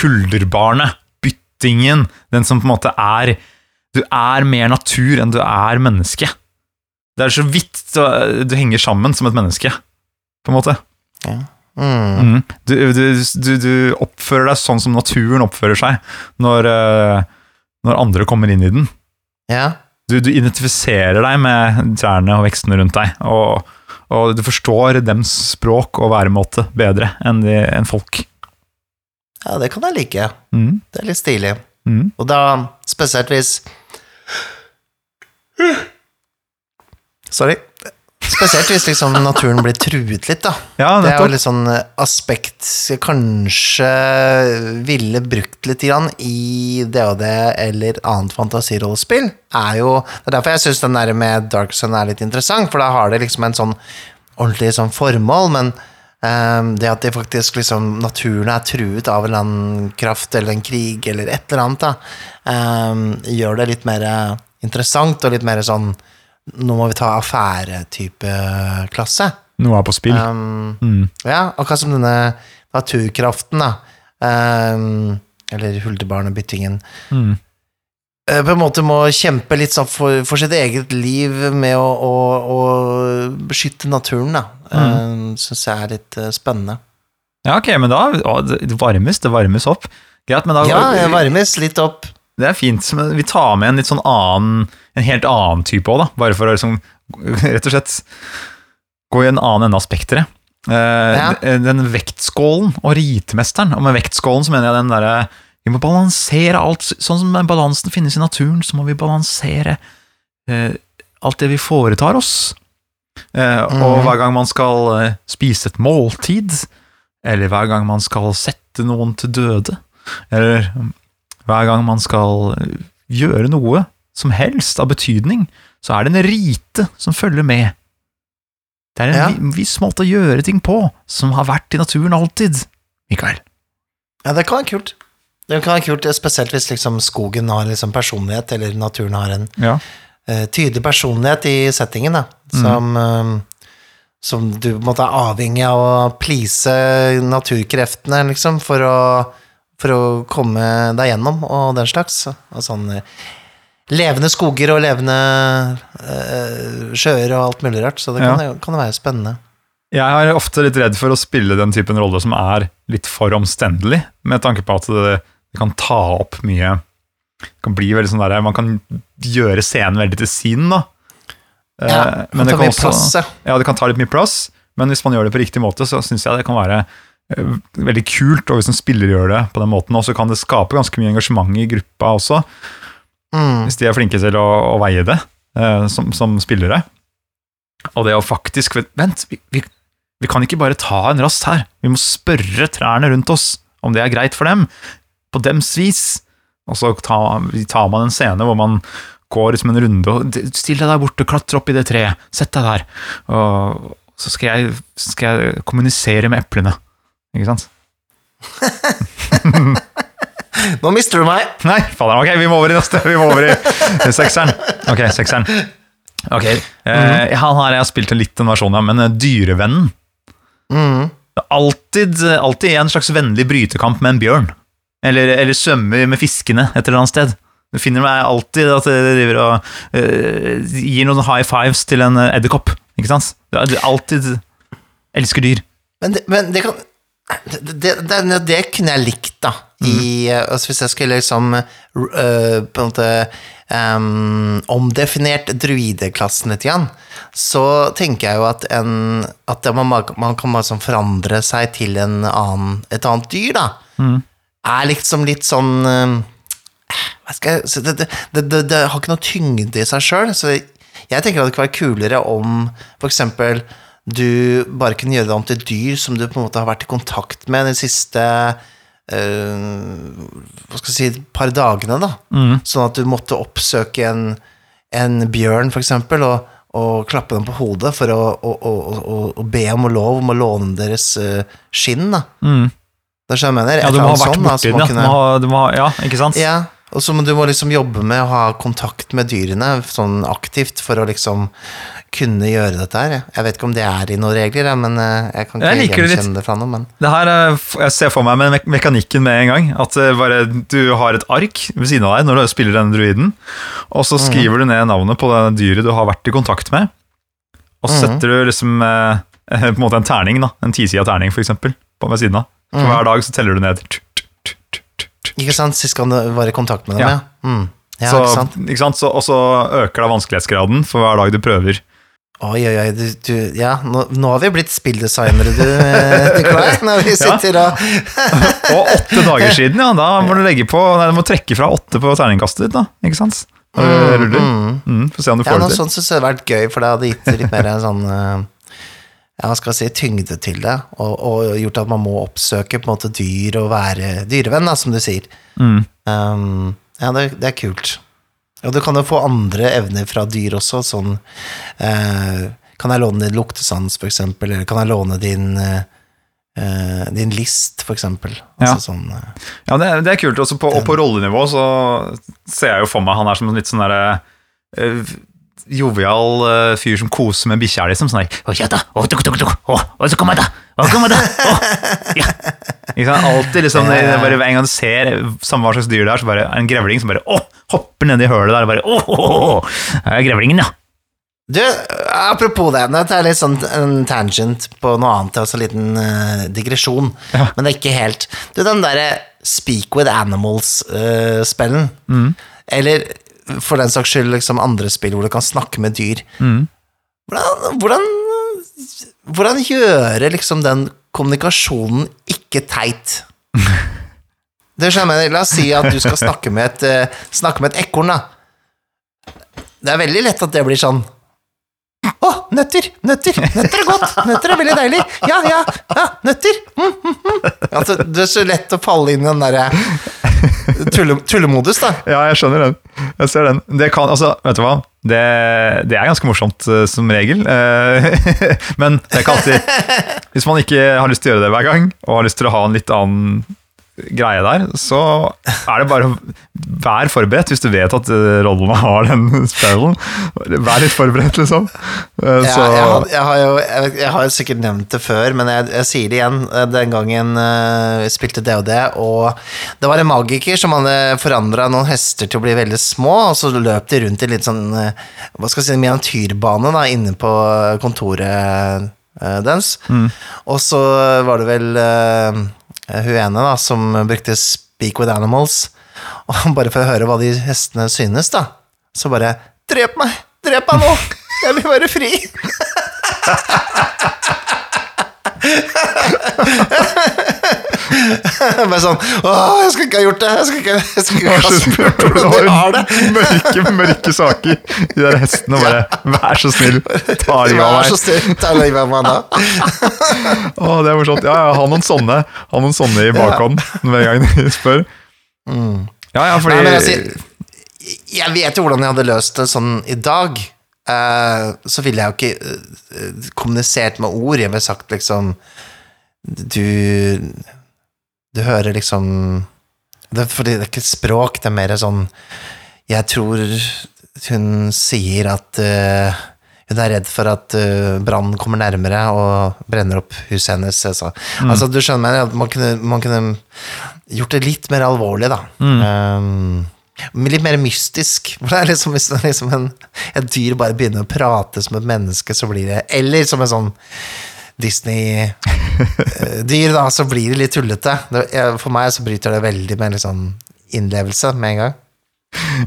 Hulderbarnet. Byttingen. Den som på en måte er Du er mer natur enn du er menneske. Det er så vidt du, du henger sammen som et menneske, på en måte. Mm. Mm. Du, du, du, du oppfører deg sånn som naturen oppfører seg når, eh, når andre kommer inn i den. Ja. Du, du identifiserer deg med trærne og vekstene rundt deg, og, og du forstår dems språk og væremåte bedre enn, de, enn folk. Ja, det kan jeg like. Mm. Det er litt stilig. Mm. Og da spesielt hvis Sorry. Spesielt hvis liksom naturen blir truet litt, da. Ja, Det er jo litt sånn aspekt jeg kanskje ville brukt litt grann i det eller annet fantasirollespill. Er jo, det er derfor jeg syns den der med Dark Sun er litt interessant, for da har det liksom en sånn ordentlig sånn formål, men det at det faktisk liksom naturen er truet av en eller annen kraft eller en krig eller et eller annet, da, ehm, gjør det litt mer interessant og litt mer sånn nå må vi ta affære-type klasse. Noe er på spill. Um, Mm. ja, akkurat som denne naturkraften, da. Um, eller huldebarnebyttingen. Mm. Eh, På en måte må kjempe litt sånn for, for sitt eget liv med å, å, å beskytte naturen, da. Mm. Syns jeg er litt eh, spennende. Ja, ok, men da å, Det varmes, det varmes opp. Greit, men da Ja, det varmes litt opp. Det er fint, men vi tar med en litt sånn annen En helt annen type òg, da. Bare for å liksom rett og slett gå i en annen ende av spekteret. Uh, Ja. den- Den vektskålen og ritmesteren. og med vektskålen så mener jeg den derre Vi må balansere alt, sånn som balansen finnes i naturen, så må vi balansere uh, alt det vi foretar oss. Eh, Og Mhm. hver gang man skal eh, spise et måltid, eller hver gang man skal sette noen til døde, eller hver gang man skal eh, gjøre noe som helst av betydning, så er det en rite som følger med. Det er en Ja. vi- viss måte å gjøre ting på, som har vært i naturen alltid. Mikael. Ja, det kan være kult. Det kan være kult, Spesielt hvis liksom skogen har liksom personlighet, eller naturen har en Ja. Eh, tydelig personlighet i settingen, da, som, mm. som du på en måte er avhengig av å please naturkreftene, liksom, for å, for å komme deg gjennom, og den slags. Og sånn eh, levende skoger og levende eh, sjøer og alt mulig rart, så det kan, Ja. kan være spennende. Jeg er ofte litt redd for å spille den typen rolle som er litt for omstendelig, med tanke på at det, det kan ta opp mye kan bli veldig sånn der, Man kan gjøre scenen veldig til sin, da. Eh, Ja, men det kan også- plass, ja. Ja, det kan ta litt mye plass, men hvis man gjør det på riktig måte, så syns jeg det kan være eh, veldig kult, og hvis en spiller gjør det på den måten, så kan det skape ganske mye engasjement i gruppa også, Mm. hvis de er flinke til å, å veie det eh, som, som spillere. Og det å faktisk Vent, vi, vi, vi kan ikke bare ta en rast her. Vi må spørre trærne rundt oss om det er greit for dem, på dems vis. Og så tar, tar man en scene hvor man går liksom en runde og Still deg der borte, klatre opp i det treet, sett deg der. Og så skal jeg, skal jeg kommunisere med eplene. Ikke sant? Nå mister du meg. Nei, fader, ok, vi må over i neste. Vi må over i sekseren. Ok, sekseren. Ok, eh, Han har jeg spilt en liten versjon av, men eh, Dyrevennen. Mm. Er alltid, alltid en slags vennlig brytekamp med en bjørn. Eller, eller svømmer med fiskene et eller annet sted. Du finner meg alltid at det driver og uh, gir noen high fives til en edderkopp. Ikke sant? Du du alltid elsker dyr. Men det, men det kan det, det, det, kunne jeg likt, da. I, eh, altså hvis jeg skulle liksom uh, på en måte um, omdefinert druideklassen litt, igjen, så tenker jeg jo at, en, at det, man, man kan bare sånn forandre seg til en annen, et annet dyr, da. Er liksom litt sånn eh, hva skal jeg, det, det, det, det, har ikke noe tyngde i seg sjøl, så jeg tenker at det kunne være kulere om eksempel du bare kunne gjøre det om til dyr som du på en måte har vært i kontakt med de siste Uh, hva skal jeg si, par dagene, da. Sånn at du måtte oppsøke en, en bjørn, eksempel, og, og klappe dem på hodet for å, å, å, å, be om lov om å låne deres eh, skinn, da. Det skjønner jeg mener. Ja, du må ha vært sånn, da, borti den. Kunne- du må ha, ja, ikke sant? ja, og så må du må liksom jobbe med å ha kontakt med dyrene sånn aktivt for å liksom kunne gjøre dette her. Jeg vet ikke om det er i noen regler, men eh, jeg kan ikke jeg gjenkjenne det fra noe. Men Det her, er- Jeg ser for meg med me- mekanikken med en gang. At bare, du har et ark ved siden av deg når du spiller denne druiden, og så skriver du ned navnet på det dyret du har vært i kontakt med. Og så setter du liksom eh, på en måte en terning, da, en tisida terning for eksempel, på ved siden av. For hver dag så teller du ned. ikke sant, sist gang du var i kontakt med dem, Ja. ja. Mm. Ja, så, ikke sant. ikke sant? Så, og så øker da vanskelighetsgraden for hver dag du prøver. Oi, oi, oi, du, du Ja, nå, nå har vi blitt spilldesignere, du, eh, Nikolai. Når vi sitter og Og åtte dager siden, ja, da må du legge på Nei, du må trekke fra åtte på terningkastet ditt, da. Ikke sant? Når du ruller. Mm, Få se om du Ja, får noe det til. sånt syns jeg hadde vært gøy, for det hadde gitt litt mer sånn eh, ja, skal si, tyngde til det, og, og gjort at man må oppsøke på en måte dyr og være dyrevenn, da, som du sier. Mm. Um, ja, det, det er kult. Og du kan jo få andre evner fra dyr også, sånn uh, Kan jeg låne din luktesans, for eksempel, eller kan jeg låne din uh, Uh, din list, for eksempel. Altså Ja. sånn uh, Ja, det, det er kult. Også på, og på rollenivå så ser jeg jo for meg han er som en litt sånn derre øh, jovial uh, fyr som koser med bikkja, liksom. Sånn her ja ja. Alltid liksom Ja, ja, ja. bare En gang du ser samme hva slags dyr det er, så bare en grevling som bare å, hopper nedi hølet der og bare å, å, å, grevlingen, ja. Du, apropos det, det er litt sånn en tangent på noe annet, altså en liten uh, digresjon, men det er ikke helt. Du, den derre Speak with Animals-spillen, eller for den saks skyld liksom andre spill hvor du kan snakke med dyr, hvordan, hvordan, hvordan gjøre liksom den kommunikasjonen ikke teit? Det skjønner jeg, La oss si at du skal snakke med et, eh, snakke med et ekorn, da. Det er veldig lett at det blir sånn Å, nøtter! Nøtter Nøtter er godt! Nøtter er veldig deilig! Ja, ja, ja, nøtter! Mm, mm, mm. Altså, det er så lett å falle inn i den derre tulle, tullemodus, da. Ja, jeg skjønner den. Jeg ser den. Det kan, altså, vet du hva? Det, det er ganske morsomt eh, som regel. Eh, men det er ikke alltid Hvis man ikke har lyst til å gjøre det hver gang, og har lyst til å ha en litt annen greie der, så er det bare å Vær forberedt hvis du vet at eh, rollene har den spellen. Vær litt forberedt, liksom. Eh, Ja, jeg, har, jeg, har jo, jeg, jeg har sikkert nevnt det før, men jeg, jeg sier det igjen. Eh, Den gangen uh, spilte DOD, og det var en magiker som hadde forandra noen hester til å bli veldig små, og så løp de rundt i litt sånn Hva skal jeg si, miniatyrbane da, inne på kontoret uh, dens. Mm. Og så var det vel eh, hun ene da, som brukte Speak with Animals. Og bare for å høre hva de hestene synes, da, så bare Drep meg! Drep meg nå! Jeg vil være fri! Bare sånn Åh, jeg skulle ikke ha gjort det! Jeg skulle ikke, jeg skulle ikke ha spurt om Du har det! mørke, mørke saker. De der hestene bare Vær så snill, ta livet av meg. Vær så snill, ta livet av meg da. Å, det er morsomt. Ja, ja, ha noen sånne Ha noen sånne i bakhånd hver gang de spør. Ja, ja, fordi Nei, altså, jeg vet jo hvordan jeg hadde løst det sånn i dag. Uh, så ville jeg jo ikke uh, kommunisert med ord. Jeg ville sagt liksom Du Du hører liksom det, Fordi det er ikke språk, det er mer sånn Jeg tror hun sier at uh, hun er redd for at uh, brannen kommer nærmere og brenner opp huset hennes. Altså, altså du skjønner meg, at man kunne, man kunne gjort det litt mer alvorlig, da. Um, litt mer mystisk. Hvor det er liksom, hvis liksom en, et dyr bare begynner å prate som et menneske, så blir det Eller som en sånn Disney-dyr, da, så blir det litt tullete. For meg så bryter det veldig med liksom innlevelse med en gang.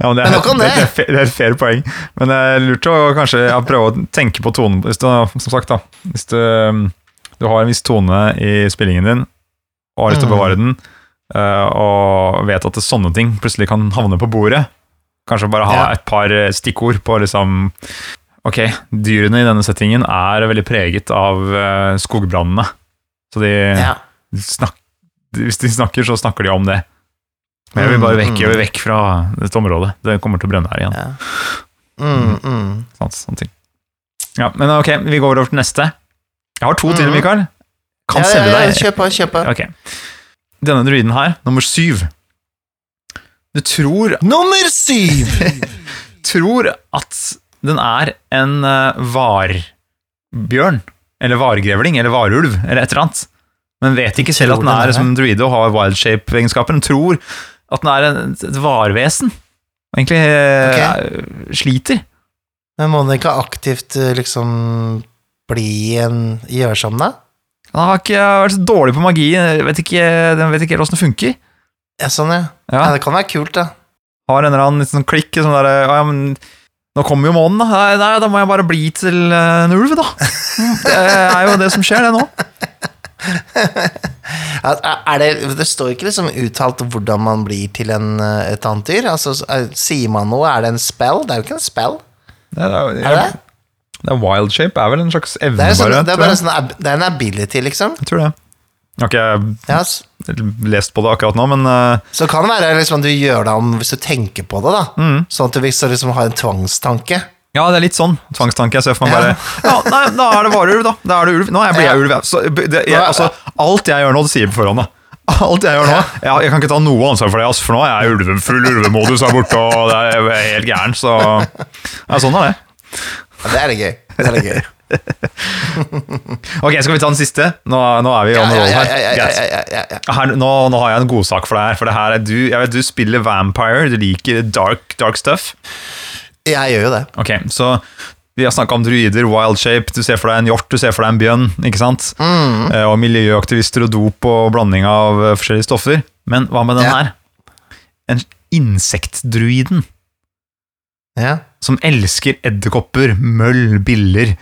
Ja, men det, er, Men nok om det. det. Det, er, det er et fair poeng. Men det er lurt å kanskje ja, prøve å tenke på tonen. Hvis du, som sagt da, hvis du, um, du har en viss tone i spillingen din, og har lyst til å Mm. bevare den, eh, og vet at sånne ting plutselig kan havne på bordet, kanskje bare ha et par eh, stikkord på liksom Ok, dyrene i denne settingen er veldig preget av eh, skogbrannene. Så de, Ja. snak, hvis de snakker, så snakker de om det. Men jeg vil bare vekk, jeg vil vekk fra dette området. Det kommer til å brenne her igjen. Ja. Mm, mm. Sånn, sånn ting. Ja, men ok, vi går over til neste. Jeg har to til, Mhm. Mikael. Kan ja, selge ja, ja, deg. Kjøp på, kjøp på. Ok. Denne druiden her, nummer syv. Du tror, Nummer syv! tror at den er en uh, varbjørn, eller vargrevling, eller varulv, eller et eller annet. Men vet ikke selv at den er som druide og har wildshape-egenskaper. Den tror at den er et varvesen. Og egentlig eh, sliter. Men må den ikke aktivt eh, liksom bli en gjørsom, deg? Den har ikke vært så dårlig på magi. Den vet ikke, den vet ikke helt åssen det funker. Ja, sånn, ja. Ja. ja. Det kan være kult, da. Har en eller annen litt sånn klikk sånn der, ja, men Nå kommer jo månen, da. Nei, da må jeg bare bli til eh, en ulv, da. Det er jo det som skjer, det nå. Er det, det står ikke liksom uttalt hvordan man blir til en, eh, et annet dyr. Altså, er- sier man noe? Er det en spell? Det er jo ikke en spell. Det er, Er det? det er wild shape er vel en slags evne, Det er, sånn, bare. det er bare jeg. sånn, det er en ability, liksom. Jeg tror det. Jeg har ikke yes. lest på det akkurat nå, men eh, så kan det være liksom, du gjør det om hvis du tenker på det, da. Mm. Sånn at du hvis du liksom har en tvangstanke. ja, det er litt sånn tvangstanke. Jeg ser for meg bare Ja, nei, da er det varulv, da. Da er det ulv. Nå blir jeg ulv. Så, det, jeg, altså, alt jeg gjør nå, det sier på forhånd. da. Alt jeg gjør nå jeg, jeg kan ikke ta noe ansvar for det, altså, for nå er jeg ulve, full ulvemodus her borte, og det er jeg er helt gæren, så ja, Sånn er det. Ja, det er det gøy. Det er det gøy. Ok, skal vi ta den siste? Nå, nå er vi on roll her. Her, nå, nå har jeg en godsak for deg her. For det her er du, jeg vet du spiller Vampire, du liker dark, dark stuff. Jeg gjør jo det. Ok, så vi har snakka om druider, wild shape, du ser for deg en hjort, du ser for deg en bjønn. ikke sant? Mm. Eh, Og miljøaktivister og dop og blanding av eh, forskjellige stoffer. Men hva med den Ja. her? En insektdruiden Ja. som elsker edderkopper, møll, biller.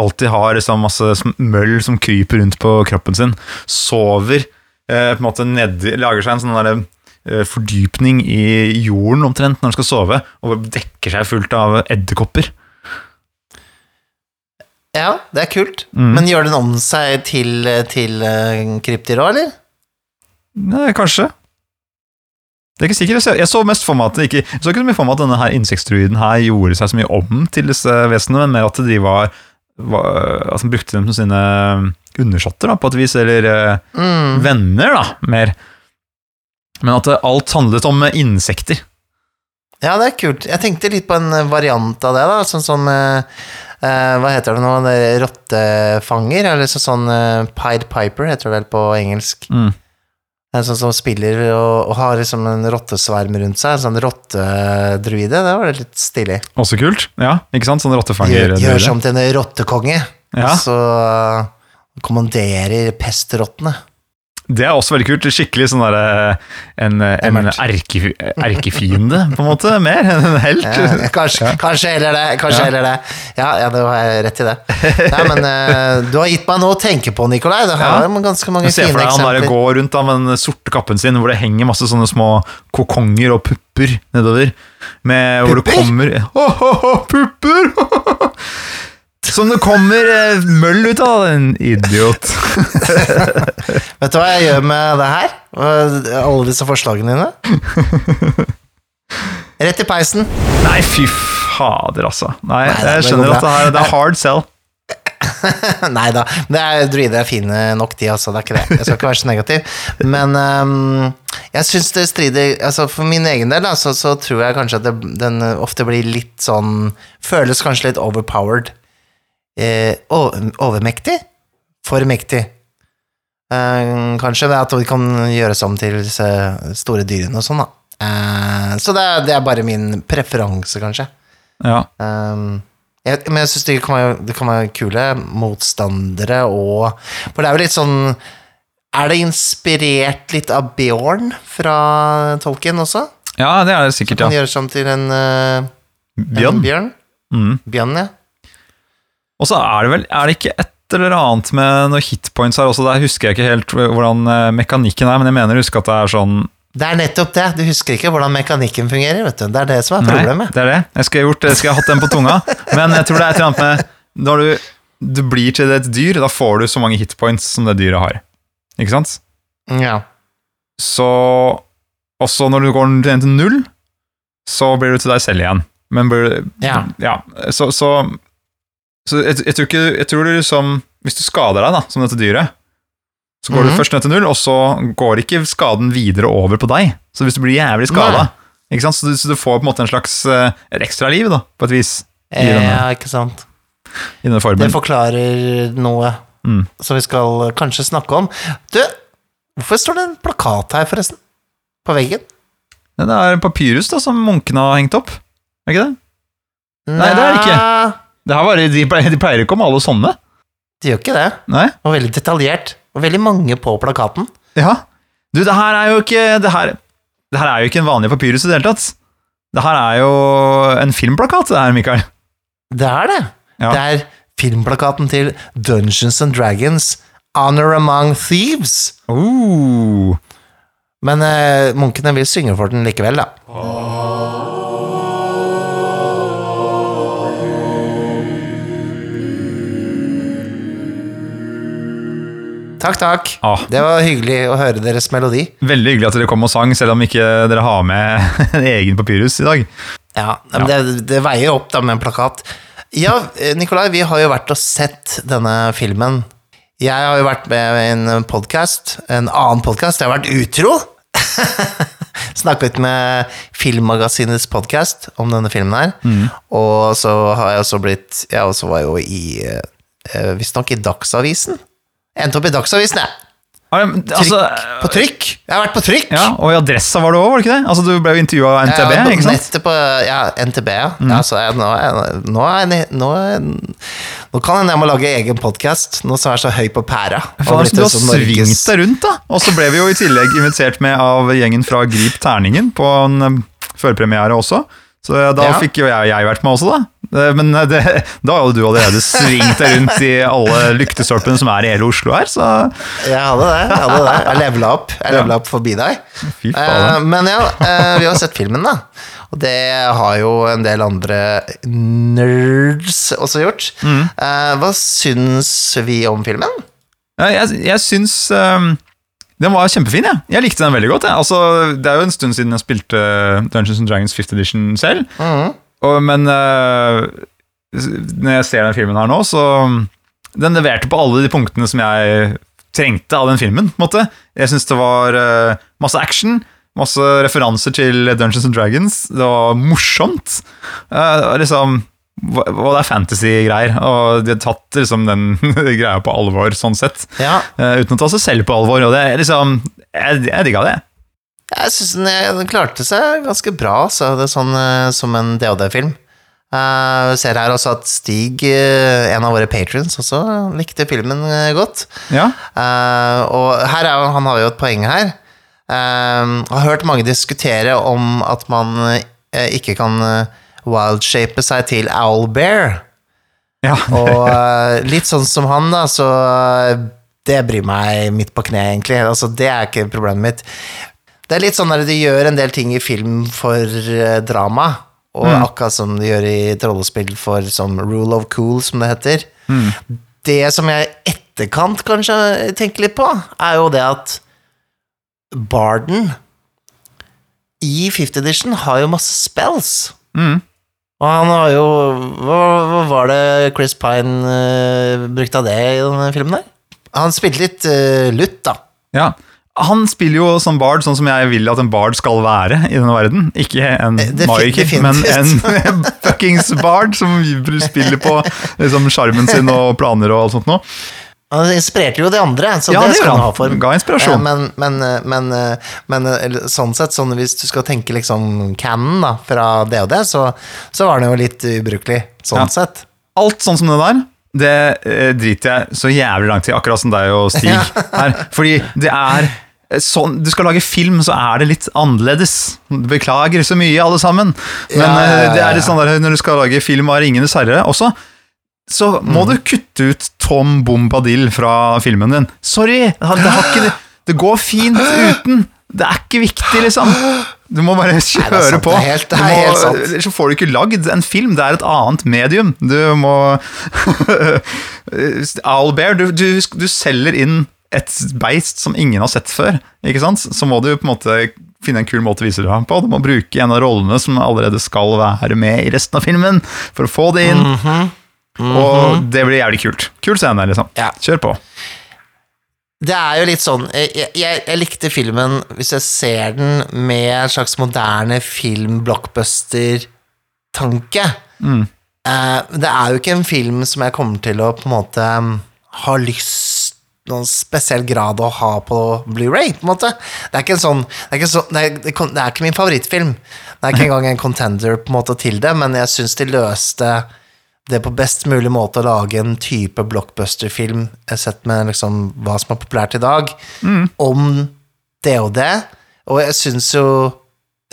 Alltid har liksom masse møll som kryper rundt på kroppen sin. Sover eh, på en måte nedi Lager seg en sånn derre eh, fordypning i jorden omtrent når den skal sove, og dekker seg fullt av edderkopper. ja, det er kult. Mm. Men gjør den om seg til, til uh, krypdyr òg, eller? Nei, kanskje. Det er ikke sikkert. Jeg så- mest for meg at ikke så ikke for meg at denne her insektstruiden her gjorde seg så mye om til disse vesenene, men mer at de var, var At brukte dem som sine undersåtter, på et vis, eller eh, Mm. venner, da, mer. Men at alt handlet om eh, insekter. Ja, det er kult. Jeg tenkte litt på en variant av det, da. Sånn som eh, Hva heter det nå? Det Rottefanger? Eller så, sånn eh, Pied Piper, heter det vel på engelsk. Mm. En sånn som spiller og, og har liksom en rottesverm rundt seg. En sånn rottedruide. Det var litt stilig. Også kult. Ja, ikke sant? Sånn rottefanger. Gjør, gjør som til en rottekonge. Ja. Og så kommanderer pestrottene. Det er også veldig kult. Skikkelig sånn derre En, en erke, erkefiende, på en måte. Mer enn en helt. Ja, kanskje, kanskje heller det. Kanskje Ja. heller det. Ja, ja, det har rett i det. Nei, men uh, du har gitt meg noe å tenke på, Nikolai. Det har Ja. ganske mange Se fine for deg han der går rundt da, med den sorte kappen sin, hvor det henger masse sånne små kokonger og pupper nedover. Med, hvor det Pupper? kommer å, Pupper! Som det kommer eh, møll ut av, en idiot. Vet du hva jeg gjør med det her? Og Alle disse forslagene dine? Rett i peisen. Nei, fy fader, altså. Nei, Nei, det jeg går skjønner bra. at det, her, det er hard sell. Nei da. Det er, druider er fine nok, de, altså. Det er ikke det. Jeg skal ikke være så negativ. Men ehm, jeg syns det strider altså For min egen del altså, så tror jeg kanskje at det, den ofte blir litt sånn Føles kanskje litt overpowered. Eh, overmektig? For mektig. Eh, kanskje at vi kan gjøres om til store dyrene og sånn, da. Eh, så det er, det er bare min preferanse, kanskje. Ja. Um, jeg, men jeg syns det, det kan være kule motstandere og For det er jo litt sånn Er det inspirert litt av Bjørn fra Tolkien også? ja, det er det sikkert, Kan gjøres om til en, uh, Bjørn. en bjørn? Mm. Bjørn, ja. Og så er det vel Er det ikke et eller annet med noen hitpoints her også? Der husker jeg ikke helt hvordan eh, mekanikken er, men jeg mener å huske at det er sånn Det er nettopp det. Du husker ikke hvordan mekanikken fungerer, vet du. Det er det som er problemet. Nei, det er det. Jeg skulle gjort Jeg skulle hatt den på tunga. Men jeg tror det er et eller annet med Når du, du blir til et dyr, da får du så mange hitpoints som det dyret har. Ikke sant? Ja. Så også når du går ned til null, så blir du til deg selv igjen. Men blir Ja. ja så, så, så jeg, jeg tror ikke Jeg tror du liksom Hvis du skader deg, da, som dette dyret, så går Mhm. du først ned til null, og så går ikke skaden videre over på deg. Så hvis du blir jævlig skada? Så, du, så du får på en måte en slags uh, et ekstra liv, da, på et vis, i denne, ja, ikke sant. i denne Det forklarer noe Mm. som vi skal kanskje snakke om. Du, hvorfor står det en plakat her, forresten? På veggen? Det er papyrus da, som munkene har hengt opp. Er ikke det? Nei, Nei, det er det ikke. Nei, det her var, de, pleier, de pleier ikke om alle sånne. De gjør ikke det. Nei? Og veldig detaljert. Og veldig mange på plakaten. Ja. Du, det her er jo ikke Det her, det her er jo ikke en vanlig papyrus i det hele tatt. Det her er jo en filmplakat, det her, Mikael. Det er det. Ja. Det er filmplakaten til Dungeons and Dragons Honor Among Thieves. Oh. Men eh, munkene vil synge for den likevel, da. Takk, takk. Ah. Det var hyggelig å høre deres melodi. Veldig hyggelig at dere kom og sang, selv om ikke dere har med en egen papyrus i dag. Ja, men Det, det veier opp da med en plakat. Ja, eh, Nikolai, vi har jo vært og sett denne filmen. Jeg har jo vært med i en podkast, en annen podkast. Jeg har vært utro! Snakket med Filmmagasinets podkast om denne filmen her. Og så har jeg også blitt Jeg også var jo i eh, Visstnok i Dagsavisen. Endte opp i Dagsavisen, jeg. Trykk, Altså, På trykk! Jeg har vært på trykk! ja, og i Adressa var du òg, var det ikke det? Altså, Du ble jo intervjua av NTB, Ja, ikke sant? På ja, NTB, ja. ja så jeg, nå, nå, jeg- nå, er- nå kan hende jeg må lage egen podkast, nå som jeg er så høy på pæra. Faen, du har svingt deg rundt, da. Og så ble vi jo i tillegg invitert med av gjengen fra Grip Terningen på en eh, førpremiere også. Så eh, da Ja. fikk jo jeg, jeg vært med også, da. Eh, Men eh, det, da hadde du allerede svingt deg rundt i alle lyktestolpene som er i hele Oslo her, så Jeg hadde det. Jeg hadde det. Jeg levela opp. Jeg levela opp forbi deg. fy Eh, faen. men ja, eh, vi har sett filmen, da. Og det har jo en del andre nerds også gjort. Mm. Eh, hva syns vi om filmen? Jeg, jeg syns ehm, den var kjempefin, jeg. Jeg likte den veldig godt. Jeg. Altså, det er jo en stund siden jeg spilte eh, Dungeons and Dragons 5th Edition selv. Mm. Og, men uh, når jeg ser den filmen her nå, så Den leverte på alle de punktene som jeg trengte av den filmen. på en måte. Jeg syns det var uh, masse action, masse referanser til Dungeons and Dragons. Det var morsomt. Uh, liksom, og det er fantasy-greier, og de har tatt liksom, den greia på alvor, sånn sett. Ja, Uh, uten å ta seg selv på alvor. Og det er liksom Jeg, jeg digga det. Jeg syns den, den klarte seg ganske bra, så det er sånn uh, som en DOD-film. Vi ser her også at Stig, uh, en av våre patrons, også likte filmen eh, godt. Ja. Eh, og her er, han har jo et poeng her. Uh, har hørt mange diskutere om at man eh, ikke kan eh, wildshape seg til owlbear. ja. Og eh, litt sånn som han, da, så eh, det bryr meg midt på kneet, egentlig. Altså, det er ikke problemet mitt. Det er litt sånn at de gjør en del ting i film for eh, drama, og akkurat som de gjør i trollespill for som Rule of Cool, som det heter. Det som jeg i etterkant kanskje tenker litt på, er jo det at Barden i 50 edition har jo masse spells. Mm. Og han har jo Hva, hva var det Chris Pine eh, brukte av det i denne filmen der? Han spilte litt uh, lutt, da. ja. Han spiller jo som bard sånn som jeg vil at en bard skal være i denne verden. Ikke en Eh, magiker, men en fuckings bard som spiller på liksom, sjarmen sin og planer og alt sånt noe. Han inspirerte jo de andre, så Ja, det det skal han ha for. Ga inspirasjon. Eh, Men, men, eh, men, eh, men sånn sett, sånn hvis du skal tenke liksom canon da, fra det og det, så, så var den jo litt ubrukelig, sånn Ja. sett. Alt sånn som det der, det eh, driter jeg så jævlig langt i, akkurat som deg og Stig her. Fordi det er sånn, Du skal lage film, så er det litt annerledes. Beklager så mye, alle sammen. Men Ja, det er litt sånn der, når du skal lage film av Ringenes herre også, så må Mm. du kutte ut Tom Bombadil fra filmen din. Sorry! Det, ikke, det går fint uten. Det er ikke viktig, liksom. Du må bare kjøre sant, på. er helt- er må- Ellers så får du ikke lagd en film. Det er et annet medium. Du må Owlbear, du, du, du selger inn et beist som ingen har sett før, ikke sant? Så må du på en måte finne en kul måte å vise det på. Du må bruke en av rollene som allerede skal være med i resten av filmen, for å få det inn. Og det blir jævlig kult. Kul scene, liksom. Ja. Kjør på. Det er jo litt sånn Jeg, jeg, jeg likte filmen hvis jeg ser den med en slags moderne film-blockbuster-tanke. Mm. uh, det er jo ikke en film som jeg kommer til å på en måte um, ha lyst noen spesiell grad å ha på Blu-ray på en måte. Det er ikke en sånn Det er ikke, sånn, det er, det det er ikke min favorittfilm. Det er ikke engang en contender på en måte til det, men jeg syns de løste det på best mulig måte å lage en type blockbuster-film sett med liksom hva som er populært i dag, om det og det. Og jeg syns jo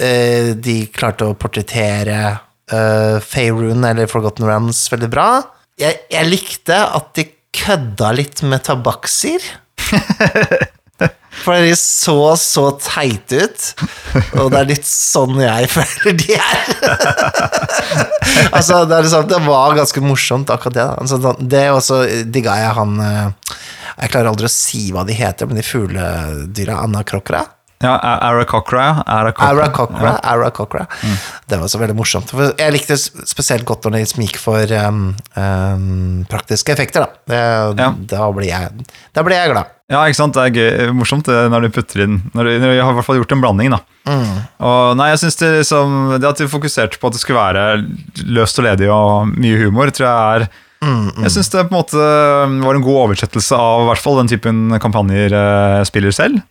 eh, de klarte å portrettere eh, Faerun eller Forgotten Rams veldig bra. Jeg, jeg likte at de kødda litt med tabaksier. For de så så teite ut, og det er litt sånn jeg føler de er. altså, det, er liksom, det var ganske morsomt, akkurat det. Da. Altså, det også digga jeg han eh, Jeg klarer aldri å si hva de heter, men de fugledyra Anna Krokra. Ja, Ara Cochra. Ara Cochra. Ara Cochra. Det var så veldig morsomt. For jeg likte spesielt godt når de gikk for um, um, praktiske effekter, da. Det, Ja. Da blir jeg Da blir jeg glad. Ja, ikke sant? Det er gøy, morsomt når du putter inn Når du, du har i hvert fall gjort en blanding, da. Mm. Og nei, jeg synes det, liksom, det at de fokuserte på at det skulle være løst og ledig og mye humor, tror jeg er Mm, Jeg syns det på en måte var en god oversettelse av hvert fall den typen kampanjer eh, spiller selv.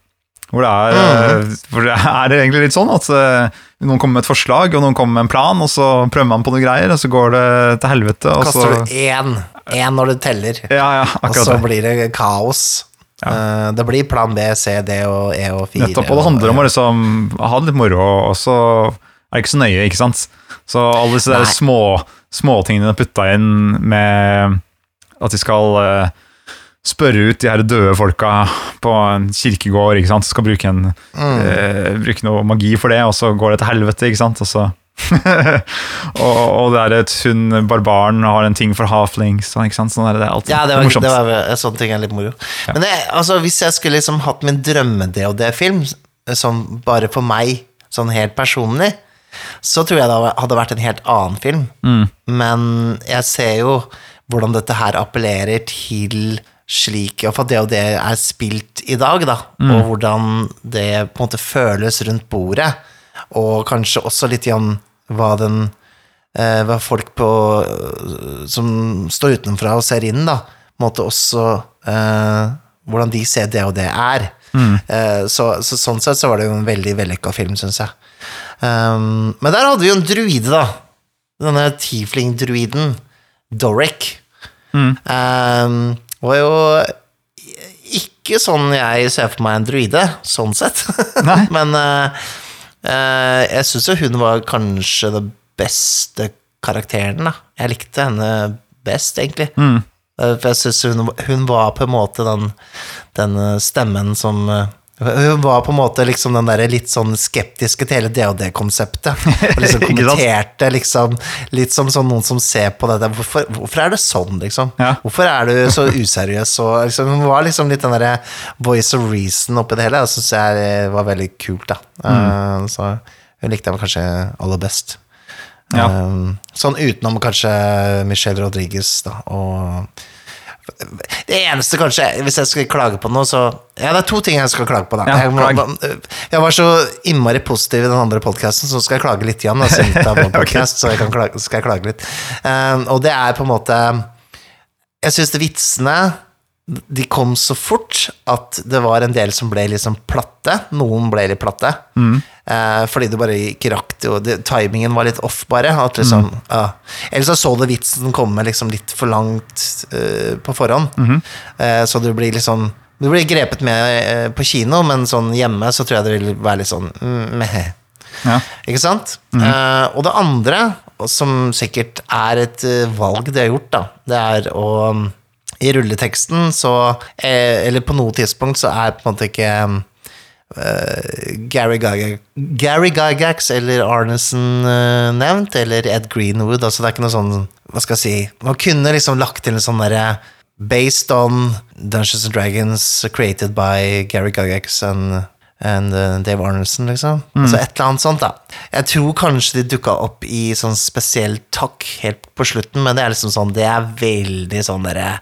Hvor det er, Mm. hvor det er egentlig litt sånn at eh, noen kommer med et forslag, og noen kommer med en plan, og så prøver man på noen greier, og så går det til helvete. Og Kaster så, du én, én når du teller, ja, ja, og så det. blir det kaos. Eh, det blir plan B, C, D og E og 4. Nettopp, og det handler om å liksom ha det litt moro, og så er det ikke så nøye, ikke sant? Så alle disse småtingene små, små har putta inn med at de skal eh, spørre ut de her døde folka på en kirkegård, ikke sant? Skal bruke, en, Mm. eh, bruke noe magi for det, og så går det til helvete, ikke sant? Og så og, og det er et hun barbaren har en ting for halflings, ikke sant? Sånn er det, det er alltid Ja, det var, morsomt. det var en sånn ting er litt moro. Men det, altså, hvis jeg skulle liksom hatt min drømme-DOD-film, sånn bare for meg, sånn helt personlig, så tror jeg det hadde vært en helt annen film. Mm. Men jeg ser jo hvordan dette her appellerer til slik Iallfall det og det er spilt i dag, da, Mm. og hvordan det på en måte føles rundt bordet, og kanskje også litt igjen hva den eh, hva folk på, eh, som står utenfra og ser inn, da, på en måte også eh, hvordan de ser det og det er. Eh, så, så sånn sett så var det jo en veldig vellykka film, syns jeg. Um, men der hadde vi jo en druide, da. denne tiefling-druiden, Doric, Mm. eh, var jo ikke sånn jeg ser for meg en druide, sånn sett. Men uh, jeg syns jo hun var kanskje den beste karakteren, da. Jeg likte henne best, egentlig. Mm. Eh, For jeg syns hun, hun var på en måte den, den stemmen som Hun var på en måte liksom den der litt sånn skeptiske til hele DOD-konseptet. Og liksom kommenterte liksom litt som sånn noen som ser på dette. Hvorfor, hvorfor er det sånn, liksom? Ja. Hvorfor er du så useriøs? Og liksom, hun var liksom litt den derre voice of reason oppi det hele. Det syns jeg eh, var veldig kult, da. Eh, så hun likte jeg kanskje aller best. Ja. Um, sånn utenom kanskje Michelle Rodriguez, da, og Det eneste, kanskje, hvis jeg skal klage på noe, så Ja, det er to ting jeg skal klage på, da. Ja, jeg, må- jeg var så innmari positiv i den andre podkasten, så skal jeg klage litt igjen. Podcast, så jeg kan klage, skal jeg klage litt. Um, og det er på en måte Jeg syns vitsene de kom så fort at det var en del som ble liksom platte. Noen ble litt platte. Eh, fordi det bare ikke rakk det, og timingen var litt off, bare. At liksom, ja. Eller så så du vitsen komme liksom litt for langt eh, på forhånd. Eh, så du blir liksom Du blir grepet med eh, på kino, men sånn hjemme så tror jeg det vil være litt sånn mm, meh. Ja. Ikke sant? Eh, og det andre, som sikkert er et eh, valg de har gjort, da, det er å I rulleteksten så eh, Eller på noe tidspunkt så er på en måte ikke uh, Gary, Gygax, Gary Gygax eller Arnesen uh, nevnt, eller Ed Greenwood. Altså det er ikke noe sånn Hva skal jeg si Man kunne liksom lagt til en sånn derre Based on Dungeons and Dragons created by Gary Gygax and and uh, Dave Arnesen, liksom. Altså et eller annet sånt, da. Jeg tror kanskje de dukka opp i sånn spesiell takk helt på slutten, men det er liksom sånn Det er veldig sånn derre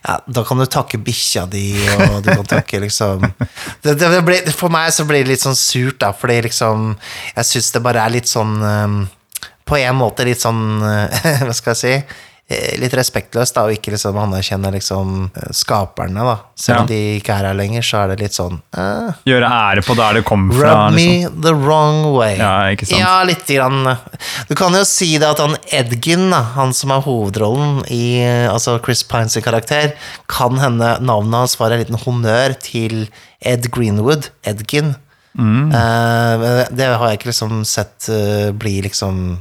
ja, da kan du takke bikkja di, og du kan takke liksom det, det, ble, For meg så blir det litt sånn surt, da, fordi liksom Jeg syns det bare er litt sånn um, På en måte litt sånn Hva skal jeg si? Eh, Litt respektløst, da, og ikke liksom anerkjenne liksom eh, skaperne, da. Selv om Ja. de ikke er her lenger, så er det litt sånn eh, Gjøre ære på der det kommer fra. Rub me Liksom. the wrong way. Ja, ikke sant? Ja, litt grann. Du kan jo si det at han Edgin, da, han som er hovedrollen i altså Chris Pines karakter, kan hende navnet hans var en liten honnør til Ed Greenwood. Edgin. Mm. Eh, det har jeg ikke liksom sett eh, bli liksom eh,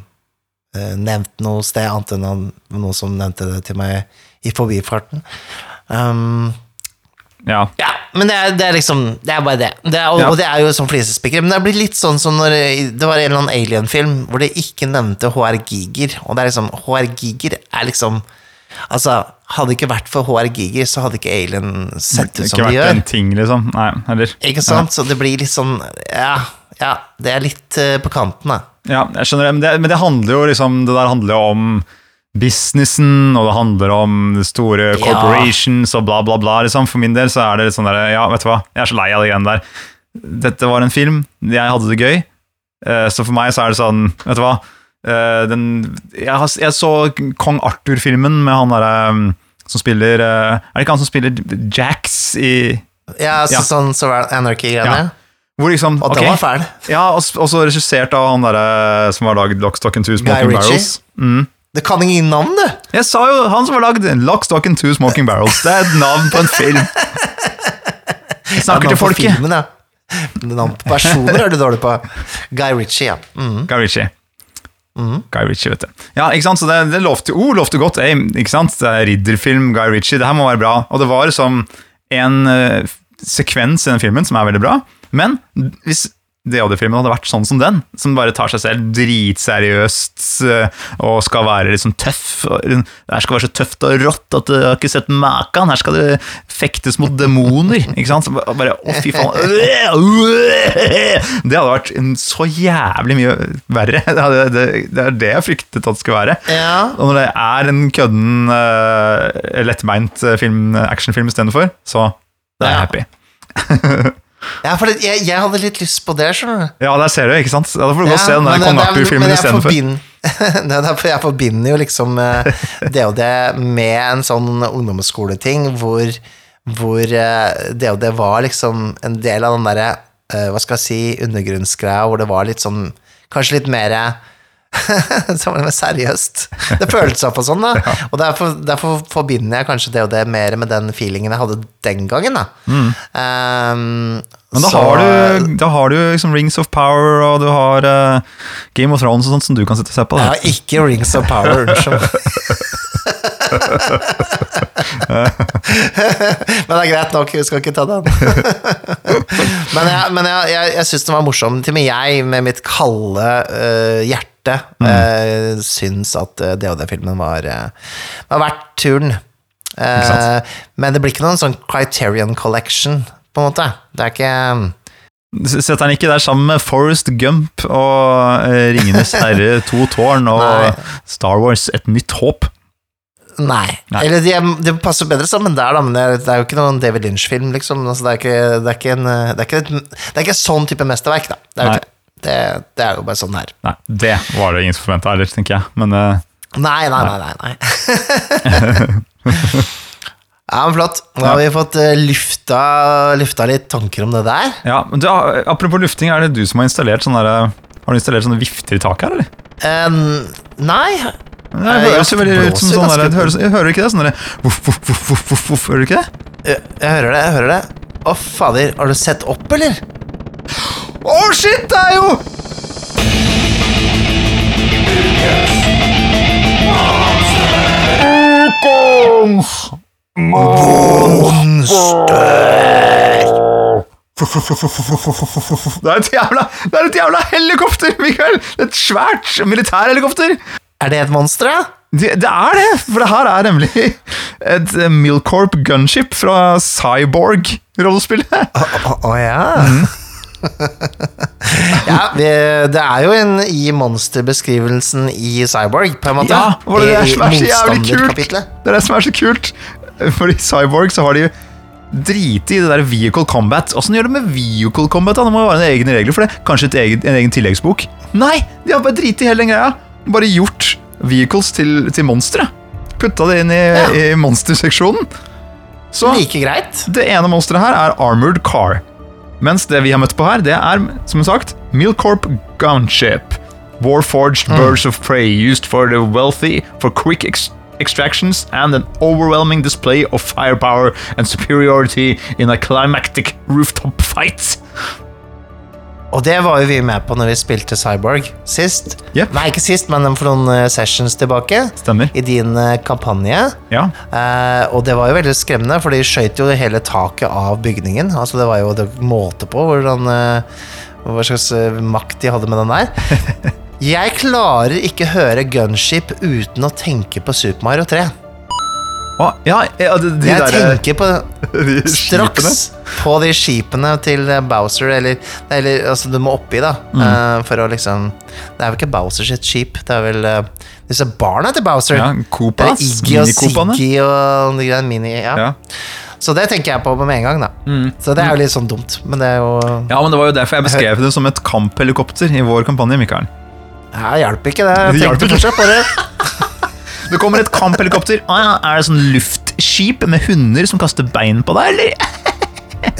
nevnt noe sted, annet enn han, noen som nevnte det til meg i forbifarten. Um, Ja. ja, men det er, det er liksom Det er bare det. det er, og, Ja. og det er jo som flisespikker. Men det blir litt sånn som når det var en eller annen alien-film hvor de ikke nevnte HR Giger. Og det er liksom HR Giger er liksom Altså, hadde det ikke vært for HR Giger, så hadde ikke Alien sett ut som Ikke de vært gjør. en ting, liksom. Nei, heller. Ikke sant? Så det blir litt sånn Ja, ja det er litt uh, på kanten, da. Ja, jeg skjønner det, men det, men det handler jo liksom Det der handler jo om businessen, og det handler om store Ja. corporations og bla, bla, bla. Liksom. For min del så er det litt sånn der Ja, vet du hva, jeg er så lei av de greiene der. Dette var en film, jeg hadde det gøy, eh, så for meg så er det sånn Vet du hva, eh, den Jeg, har, jeg så Kong Arthur-filmen med han derre um, som spiller eh, Er det ikke han som spiller Jax i Ja, så, Ja. sånn Sovereign Anarchy-greiene. Ja. Hvor liksom At okay. den var fæl. Ja, og så også regissert av han derre som har lagd Lock, Stock and Two Smoking? Barrels. Mm. Det kan ingen navn, du! Jeg sa jo han som har lagd Lock, Stock and Two Smoking Barrels. Det er et navn på en film. Jeg snakker Ja, til folket. Filmen, ja. Navn på personer er du dårlig på. Guy Ritchie, ja. Mm. Guy Ritchie. Mm. Guy Ritchie, vet du. Ja, ikke sant, så det, det lovte, oh, lovte godt Ey, ikke sant? Det er ridderfilm, Guy Ritchie, det her må være bra. Og det var som en uh, sekvens i den filmen som er veldig bra, men hvis DOD-filmen hadde vært sånn som den, som bare tar seg selv dritseriøst eh, og skal være sånn tøff. Det her skal være så tøft og rått at du har ikke sett maken. Her skal det fektes mot demoner. ikke sant? Så bare, å fy faen. Det hadde vært så jævlig mye verre. Det, hadde, det, det er det jeg fryktet at det skulle være. Ja, Og når det er en kødden, lettbeint eh, film, actionfilm istedenfor, så da er jeg Ja. happy. ja for jeg, jeg hadde litt lyst på det, skjønner du. Ja, der ser du, ikke sant? Da får du gå og se den der det- Kong det er- Arthur-filmen men jeg istedenfor. jeg forbinder jo liksom det og det med en sånn ungdomsskoleting hvor, hvor eh, det og det var liksom en del av den derre eh, hva skal jeg si, undergrunnsgreia, hvor det var litt sånn Kanskje litt mer det mer seriøst. Det føltes opp og sånn, da. Og derfor, derfor forbinder jeg kanskje det og det mer med den feelingen jeg hadde den gangen, da. Um, Men da så- har du, da har du liksom Rings of Power, og du har uh, Game of Thrones og sånt som du kan sitte og se på. Jeg Da. har ikke Rings of Power, unnskyld. men det er greit nok, vi skal ikke ta den. men jeg, men jeg, jeg, jeg syns den var morsom. Til og med jeg, med mitt kalde uh, hjerte, øh, syns at uh, DOD-filmen var, var verdt turen. Eh, men det blir ikke noen sånn Criterion Collection, på en måte. Det er ikke Setter han ikke der sammen med Forrest Gump og eh, Ringenes herre to tårn og Star Wars et nytt håp? Nei. Nei. Eller de, de passer bedre sammen der, da, men det er, det er jo ikke noen David Lynch-film, liksom. Altså, det, er ikke, det, er en, det, er ikke et, det er ikke en sånn type mesterverk, da. Det er, jo det, det er jo bare sånn her. Nei, det var det ingen som forventa heller, tenker jeg. Men uh, Nei, nei, nei, nei. nei. ja, men flott. Da har vi fått eh, lufta, lufta litt tanker om det der. ja, men du, apropos lufting, er det du som har installert sånne der, Har du installert sånne vifter i taket her, eller? Um, nei Det høres jo veldig ut som sånn der, jeg Hører du ikke det? Sånn voff, voff, voff, Hører du ikke det? jeg, jeg hører det, jeg hører det. Å, fader. Har du sett opp, eller? Å, shit! Det er jo Det er et jævla, det er et jævla helikopter, Mikael! Et svært militærhelikopter! Er det et monster, da? Det, det er det, for det her er nemlig et eh, Milcorp gunship fra Cyborg-rollespillet. Å å, å, ja. Mhm. ja, det, det er jo en i monsterbeskrivelsen i Cyborg, på en måte. Ja, og det er som er så jævlig kult. Det er det som er så kult. For i Cyborg så har de driti i det der vehicle combat. Åssen gjør de med vehicle combat? da? Det må jo være en egen regler for det. Kanskje et eget, en egen tilleggsbok? Nei, de har bare driti i hele den greia. Bare gjort vehicles til, til monstre. Putta det inn i, Ja. i monsterseksjonen. Så Like greit. det ene monsteret her er Armored Car. Mens det vi har møtt på her, det er, som sagt, Milcorp Gunship. Warforged birds of prey used for the wealthy for quick ex extractions and an overwhelming display of firepower and superiority in a climactic rooftop fight. Og det var jo vi med på når vi spilte Cyborg sist. Yep. Nei, ikke sist, men for noen eh, sessions tilbake. Stemmer. I din eh, kampanje. Ja. Eh, og det var jo veldig skremmende, for de skøyt jo hele taket av bygningen. Altså Det var jo det måte på hvordan eh, hva slags makt de hadde med den der. Jeg klarer ikke høre gunship uten å tenke på Super Mario 3. Ja, ja de, de Jeg der, tenker på de straks på de skipene til eh, Bowser, eller, eller altså du må oppi, da. Mm. uh, for å liksom Det er vel ikke Bowser sitt skip, det er vel uh, disse barna til Bowser. Ja, det Koopas, Iggy og. Siggy og de greiene mini... Ja. Ja. Så det tenker jeg på med en gang, da. Mm. Så det er jo litt sånn dumt, men det er jo ja, men det var jo derfor jeg beskrev det som et kamphelikopter i vår kampanje, Mikael. Ja, hjelper ikke det. Jeg Det tenkte fortsatt på det. Det kommer et kamphelikopter. Ah, ja, er det sånn luftskip med hunder som kaster bein på deg, eller?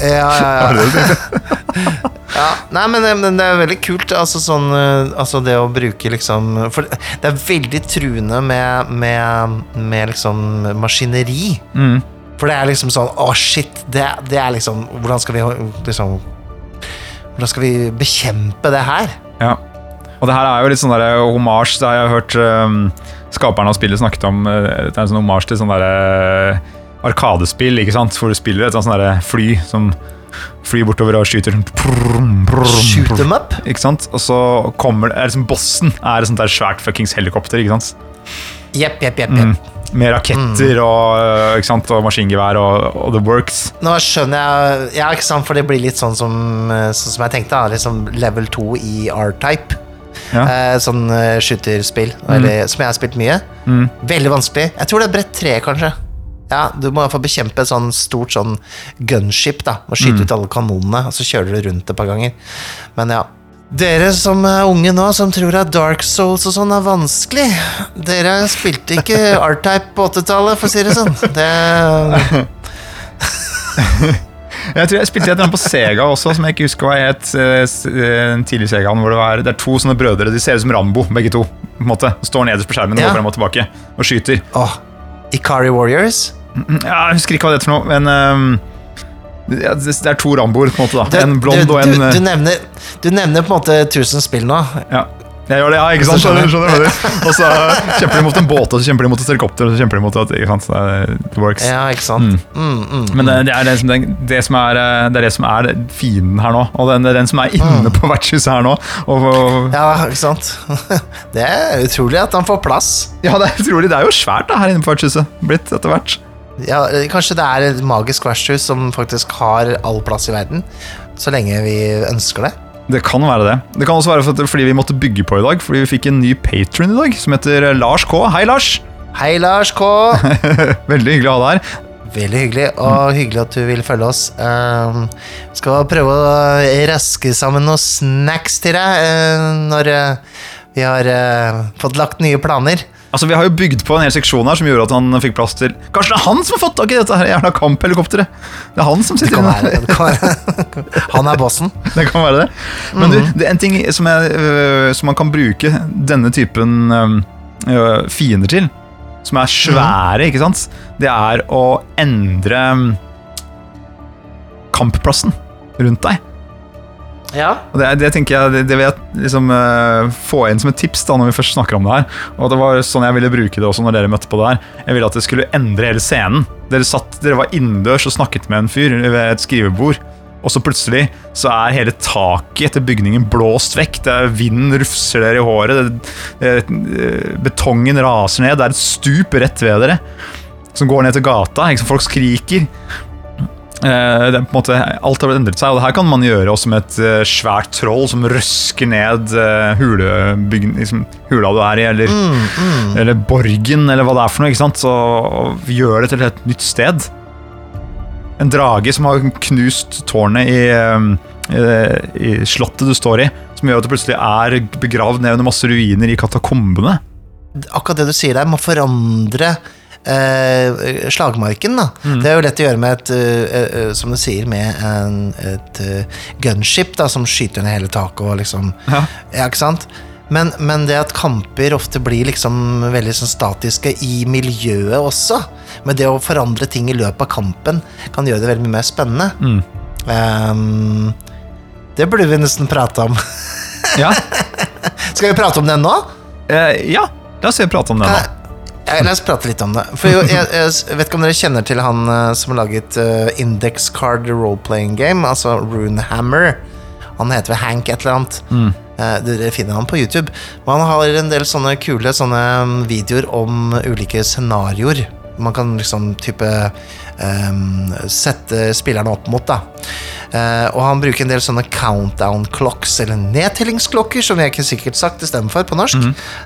Ja, ja, ja. ja. Nei, men, det- men det er veldig kult, altså sånn eh, Altså det å bruke liksom For det er veldig truende med, med, med liksom maskineri. Mm. For det er liksom sånn Å, shit, det, det er liksom Hvordan skal vi liksom Hvordan skal vi bekjempe det her? Ja. Og det her er jo litt sånn der homasj. Det har jeg hørt um, skaperne av spillet snakket om. uh, Det er en sånn omarsj til sånn derre arkadespill, ikke sant? hvor du spiller et sånt der fly som flyr bortover og skyter Shoot them up? Ikke sant? Og så kommer det liksom Bossen er et sånt der svært fuckings helikopter. ikke sant? Jepp, jepp, jepp. Mm. Med raketter og, uh, ikke sant? og maskingevær og, og the works. Nå skjønner jeg Ja, ikke sant, for det blir litt sånn som, eh, sånn som jeg tenkte. Liksom level 2 i R-type. Ja. Eh, sånn eh, skytterspill, eller, som jeg har spilt mye. Mm. Veldig vanskelig. Jeg tror det er brett tre, kanskje. Ja, Du må i hvert fall bekjempe et sånn stort sånn gunship. da Må Mm. ut alle kanonene, og så kjører du rundt et par ganger. Men ja. Dere som er unge nå, som tror at Dark Souls og sånn er vanskelig Dere spilte ikke R-type på 80-tallet, for å si det sånn. Det Jeg tror jeg spilte et eller annet på Sega også, som jeg ikke husker hva het. Den tidlige Segaen Sega, hvor det, var, det er to sånne brødre. De ser ut som Rambo, begge to. på en måte. Står nederst på skjermen og Ja. går frem og tilbake og skyter. Åh, Ikari Warriors. Ja, jeg husker ikke hva det er for noe, men um ja, det er to Ramboer, på en måte. Du, da En blond du, og en du, eh, du, nevner, du nevner på en måte 1000 spill nå. Ja. Jeg gjør det, ja, ikke sant? Skjønner. Skjønner, skjønner. Og så kjemper de mot en båt, og så kjemper de mot et helikopter, og så kjemper de mot et ikke sant? Så det works. Ja, ikke sant? Mm, mm, Men det, det, er det, som, det, det, som er, eh, det er det som er fienden her nå, og den, den som er inne på vertshuset her nå. Og, og, Ja, ikke sant? Det er utrolig at han får plass. ja, det er utrolig. Det er jo svært da, her inne på vertshuset. Blitt etter hvert. Ja, kanskje det er et magisk vertshus som faktisk har all plass i verden. Så lenge vi ønsker det. Det kan være det. Det kan også være fordi vi måtte bygge på i dag, fordi vi fikk en ny patron i dag, som heter Lars K. Hei, Lars! Hei, Lars K. Veldig hyggelig å ha deg her. Veldig hyggelig, og hyggelig at du vil følge oss. Uh, skal prøve å raske sammen noen snacks til deg uh, når uh, vi har fått lagt nye planer. Altså, Vi har jo bygd på en hel seksjon her som gjorde at han fikk plass til Kanskje det er han som har fått tak i dette her jævla kamphelikopteret? Det er han som sitter kan inne. være, det kan være. Han er bossen. Det kan være det. Men du, det er en ting som, jeg, øh, som man kan bruke denne typen øh, fiender til, som er svære, ikke sant? Det er å endre kampplassen rundt deg. Ja. Det, det tenker jeg, det, det vil jeg liksom uh, få inn som et tips da når vi først snakker om det her. Og det var sånn jeg ville bruke det også når dere møtte på det her. Jeg ville at det skulle endre hele scenen. Dere, satt, dere var innendørs og snakket med en fyr ved et skrivebord. Og så plutselig så er hele taket etter bygningen blåst vekk. Det er Vinden rufser dere i håret. Det, det, betongen raser ned. Det er et stup rett ved dere som går ned til gata. Ikke? Folk skriker. Eh, det måte, alt har blitt endret seg, og det her kan man gjøre også med et uh, svært troll som røsker ned uh, hulebygn, liksom, hula du er i, eller, eller borgen, eller hva det er for noe. ikke sant? Så, gjør det til et nytt sted. En drage som har knust tårnet i, eh, i slottet du står i, som gjør at du plutselig er begravd ned under masse ruiner i katakombene. Akkurat det du sier der, må forandre eh, slagmarken. da. Det er jo lett å gjøre med et, eh, eh, som du sier, med en, et eh, gunship da, som skyter ned hele taket og liksom Ja. Ja, ikke sant? Men, men det at kamper ofte blir liksom veldig sånn statiske i miljøet også, men det å forandre ting i løpet av kampen kan gjøre det veldig mye mer spennende. Ehm, det burde vi nesten prate om. Ja, Skal vi prate om det nå? Uh, ja. la oss prate om det nå. La oss prate litt om det. For jeg, jeg vet ikke om dere kjenner til han eh, som har laget uh, Index Card Role-Playing Game, altså Runehammer. Han heter vel Hank et eller annet. Eh, dere finner han på YouTube. Men han har en del sånne kule sånne mm, videoer om ulike scenarioer. Man kan liksom type sette spillerne opp mot, da. Uh, og han bruker en del sånne countdown clocks, eller nedtellingsklokker, som jeg ikke sikkert sagt det stemmer for på norsk.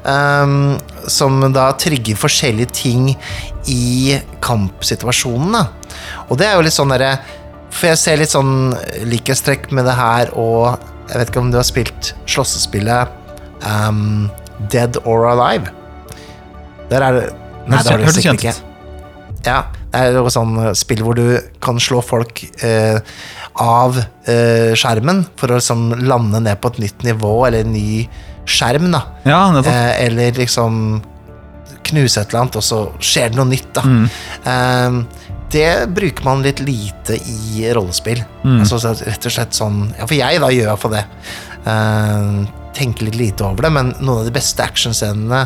um, som da trigger forskjellige ting i kampsituasjonene. Og det er jo litt sånn derre For jeg ser litt sånn likhetstrekk med det her, og jeg vet ikke om du har spilt slåssespillet um, Dead or Alive? Der er det Nei, det har du sikkert ikke. Ja, det er jo sånn eh, spill hvor du kan slå folk eh, av eh, skjermen for å liksom lande ned på et nytt nivå eller en ny skjerm, da. Ja. Eh, eller liksom knuse et eller annet, og så skjer det noe nytt, da. Eh, det bruker man litt lite i rollespill. Altså, rett og slett sånn Ja, for jeg da gjør jeg for det. Eh, tenker litt lite over det, men noen av de beste actionscenene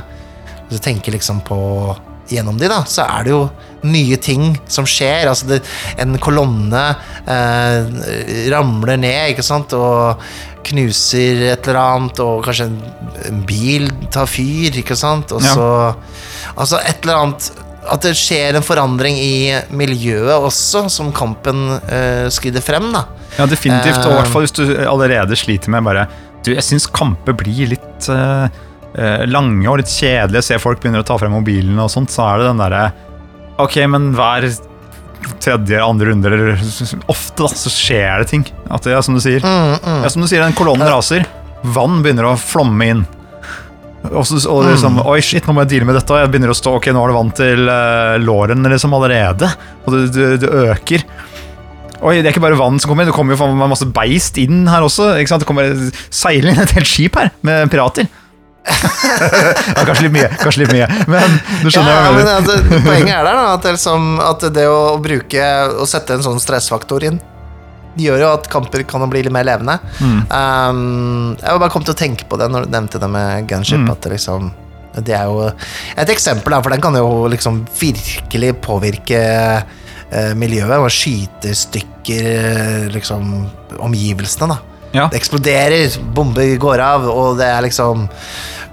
du tenker liksom på gjennom de, da, så er det jo nye ting som skjer. Altså det, en kolonne eh, ramler ned, ikke sant, og knuser et eller annet, og kanskje en, en bil tar fyr, ikke sant, og Ja. Altså et eller annet At det skjer en forandring i miljøet også, som kampen eh, skrider frem, da. Ja, definitivt. Og i Eh, hvert fall hvis du allerede sliter med bare Du, jeg syns kamper blir litt eh, eh, lange og litt kjedelige. Ser folk begynner å ta frem mobilen og sånt, så er det den derre Ok, men hver tredje, eller andre runde, eller ofte, da, så skjer det ting. At det er som du sier. Mm, Ja, som du sier, den kolonnen raser. Vann begynner å flomme inn. Og, så, og det er liksom, Oi, shit, nå må jeg deale med dette. Jeg begynner å stå, ok, nå har det vann til uh, låren liksom allerede. Og det, det, det øker. Oi, det er ikke bare vann som kommer inn, det kommer jo masse beist inn her også. Det kommer seiler inn et helt skip her med pirater. Ja, kanskje litt mye, kanskje litt mye. Men du skjønner Ja, hva jeg men mener. at, poenget er der da, at det, liksom, at det å bruke Å sette en sånn stressfaktor inn gjør jo at kamper kan bli litt mer levende. Mm. Um, jeg var bare kom til å tenke på det når du nevnte det med gunship. Mm. At det liksom Det er jo et eksempel, da, for den kan jo liksom virkelig påvirke eh, miljøet. Og skyte stykker eh, liksom omgivelsene, da. Ja. Det eksploderer, bomber går av, og det er liksom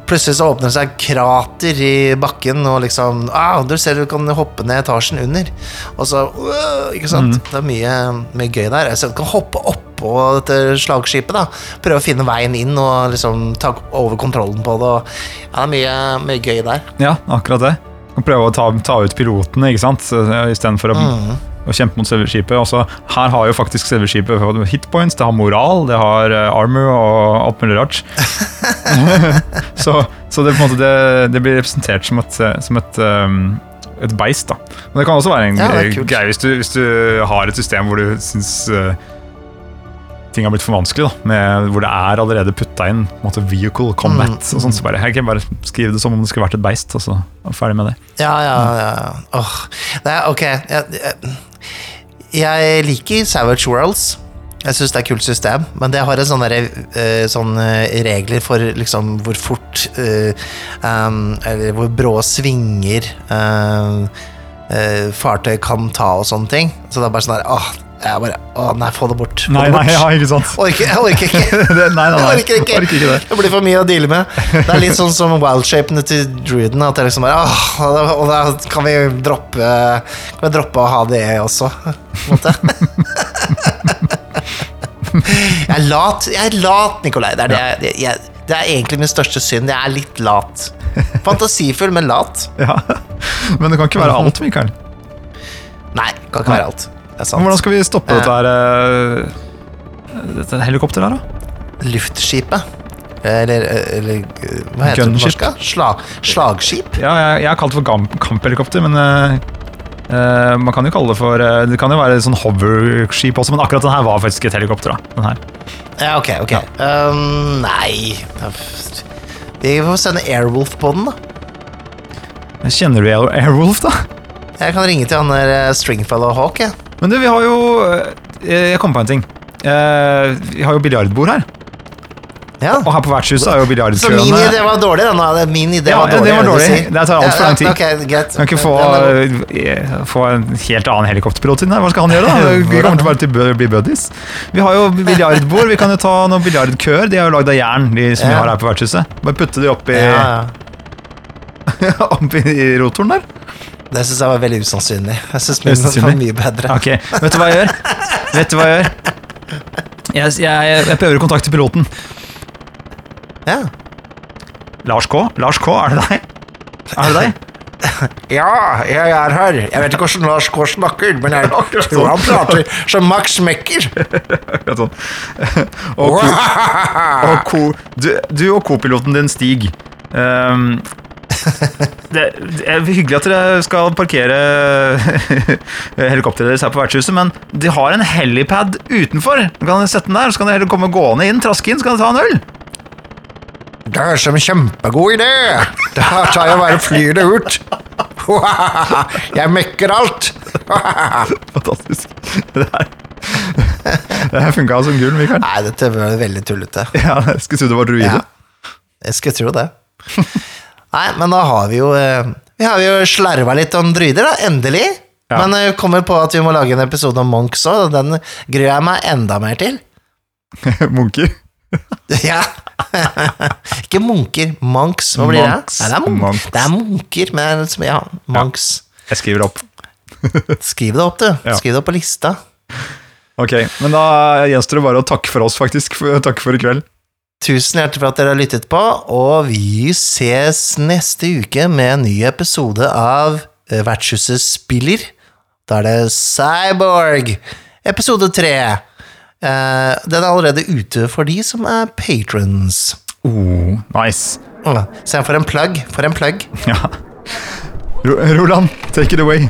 Plutselig så åpner det seg krater i bakken, og liksom ah, Du ser du kan hoppe ned etasjen under. Og så uh, Ikke sant? Det er mye, mye gøy der. Så du kan hoppe oppå dette slagskipet, da. Prøve å finne veien inn og liksom ta over kontrollen på det. Og, ja, det er mye, mye gøy der. Ja, akkurat det. Kan prøve å ta, ta ut pilotene ikke sant? Istedenfor å, Mm. Å kjempe mot selve skipet. Også, her har jo faktisk selve skipet hitpoints, det har moral, det har eh, armor og alt mulig rart. så så det, måte, det, det blir representert som et, eh, som et um, et beist, da. Men det kan også være en Ja, greie hvis du, hvis du har et system hvor du syns eh, ting har blitt for vanskelig, da, med, hvor det er allerede putta inn måte, vehicle combat Mm, og sånt, så bare, jeg kan bare skrive det som om det skulle vært et beist, og så er ferdig med det. Ja, ja, ja. Åh. Det er, ok. Jeg, jeg, jeg liker Savage Worlds. Jeg syns det er et kult system, men det har en sånn uh, regler for liksom hvor fort uh, um, Eller hvor brå svinger uh, fartøy kan ta og sånne ting. Så det er bare sånn Åh, jeg bare Å, nei, få det bort. Få Nei, det nei, bort. ja, ikke sant. Orker, jeg orker ikke. det, nei, nei, nei. Jeg orker ikke. Orker ikke det. Det blir for mye å deale med. Det er litt sånn som wildshapene til druiden. At jeg liksom bare, åh, og da- kan vi droppe Kan vi droppe å ha det også, på en måte. Jeg er lat, jeg er lat Nikolai. Det er, det, jeg, jeg, det er egentlig min største synd. Jeg er litt lat. Fantasifull, men lat. Ja. Men det kan ikke være alt, Mikael. Nei, det kan ikke være alt. Det er Hvordan skal vi stoppe dette her eh, Dette helikopteret her, da? Luftskipet. Eller, eller hva heter det på Gunship. norsk? da? Sla, slagskip? Ja, jeg, jeg har kalt det for kamp, kamphelikopter, men eh, eh, man kan jo kalle det for eh, Det kan jo være sånn hoverskip også, men akkurat den her var faktisk et helikopter. da den her. Ja, ok, ok. Um, nei Vi får sende Airwolf på den, da. Kjenner du Air- Airwolf, da? Jeg kan ringe til han der eh, Stringfellow Hawk, jeg. Men du, vi har jo eh, Jeg kom på en ting. Eh, vi har jo biljardbord her. Ja. Og her på vertshuset er jo Så min idé var dårlig, da. Min idé Ja, var dårlig. det var dårlig. Det tar alt for lang tid. ja, ok, greit. Kan ikke få, eh, få en helt annen helikopterpilot inn her. Hva skal han gjøre, da? Vi kommer til bare å bli buddies. Vi har jo biljardbord. Vi kan jo ta noen biljardkøer. De er jo lagd av jern, de som vi har her på vertshuset. Bare putte de oppi ja, ja. opp i rotoren der. Det syns jeg var veldig usannsynlig. Jeg syns min var mye bedre. Ok, Vet du hva jeg gjør? Vet du hva Jeg gjør? Jeg, jeg, jeg prøver å kontakte piloten. Ja. Lars K? Lars K, er det deg? Er det deg? ja, jeg er her. Jeg vet ikke hvordan Lars K snakker, men jeg tror sånn. han prater som Max Mekker. Sånn. Og, ko, og ko, du, du og kopiloten din, Stig. ehm, det, det er hyggelig at dere skal parkere helikopteret deres her på vertshuset, men de har en helipad utenfor. Du kan sette den der, så kan dere heller komme gående inn, traske inn, så kan dere ta en øl. Det er som en kjempegod idé. Da tar jeg bare og flyr det ut. Jeg mekker alt. Fantastisk. Det her, det her funka som gull, Mikael. Nei, dette var veldig tullete. Ja, jeg skulle tro det var druide. Ja, jeg skulle tro det. Nei, men da har vi jo eh, Vi har jo slarva litt om druider, da. Endelig. Ja. Men jeg kommer på at vi må lage en episode om monks òg, og den gruer jeg meg enda mer til. Munker. Ja. Ikke munker, monks. Hva blir Monks. det? Nei, det, er mon Monks. det er munker, men som- ja, monks. Jeg skriver det opp. Skriv det opp, du. Ja. Skriv det opp på lista. Ok, men da gjenstår det bare å takke for oss, faktisk. Takk for i kveld. Tusen hjertelig for at dere har lyttet på, og vi ses neste uke med en ny episode av eh, Vertshuset spiller. Da er det Cyborg, episode tre. Eh, den er allerede ute for de som er patrons. Oh, nice. Se for en plugg, for en plugg. Ja. Roland, take it away.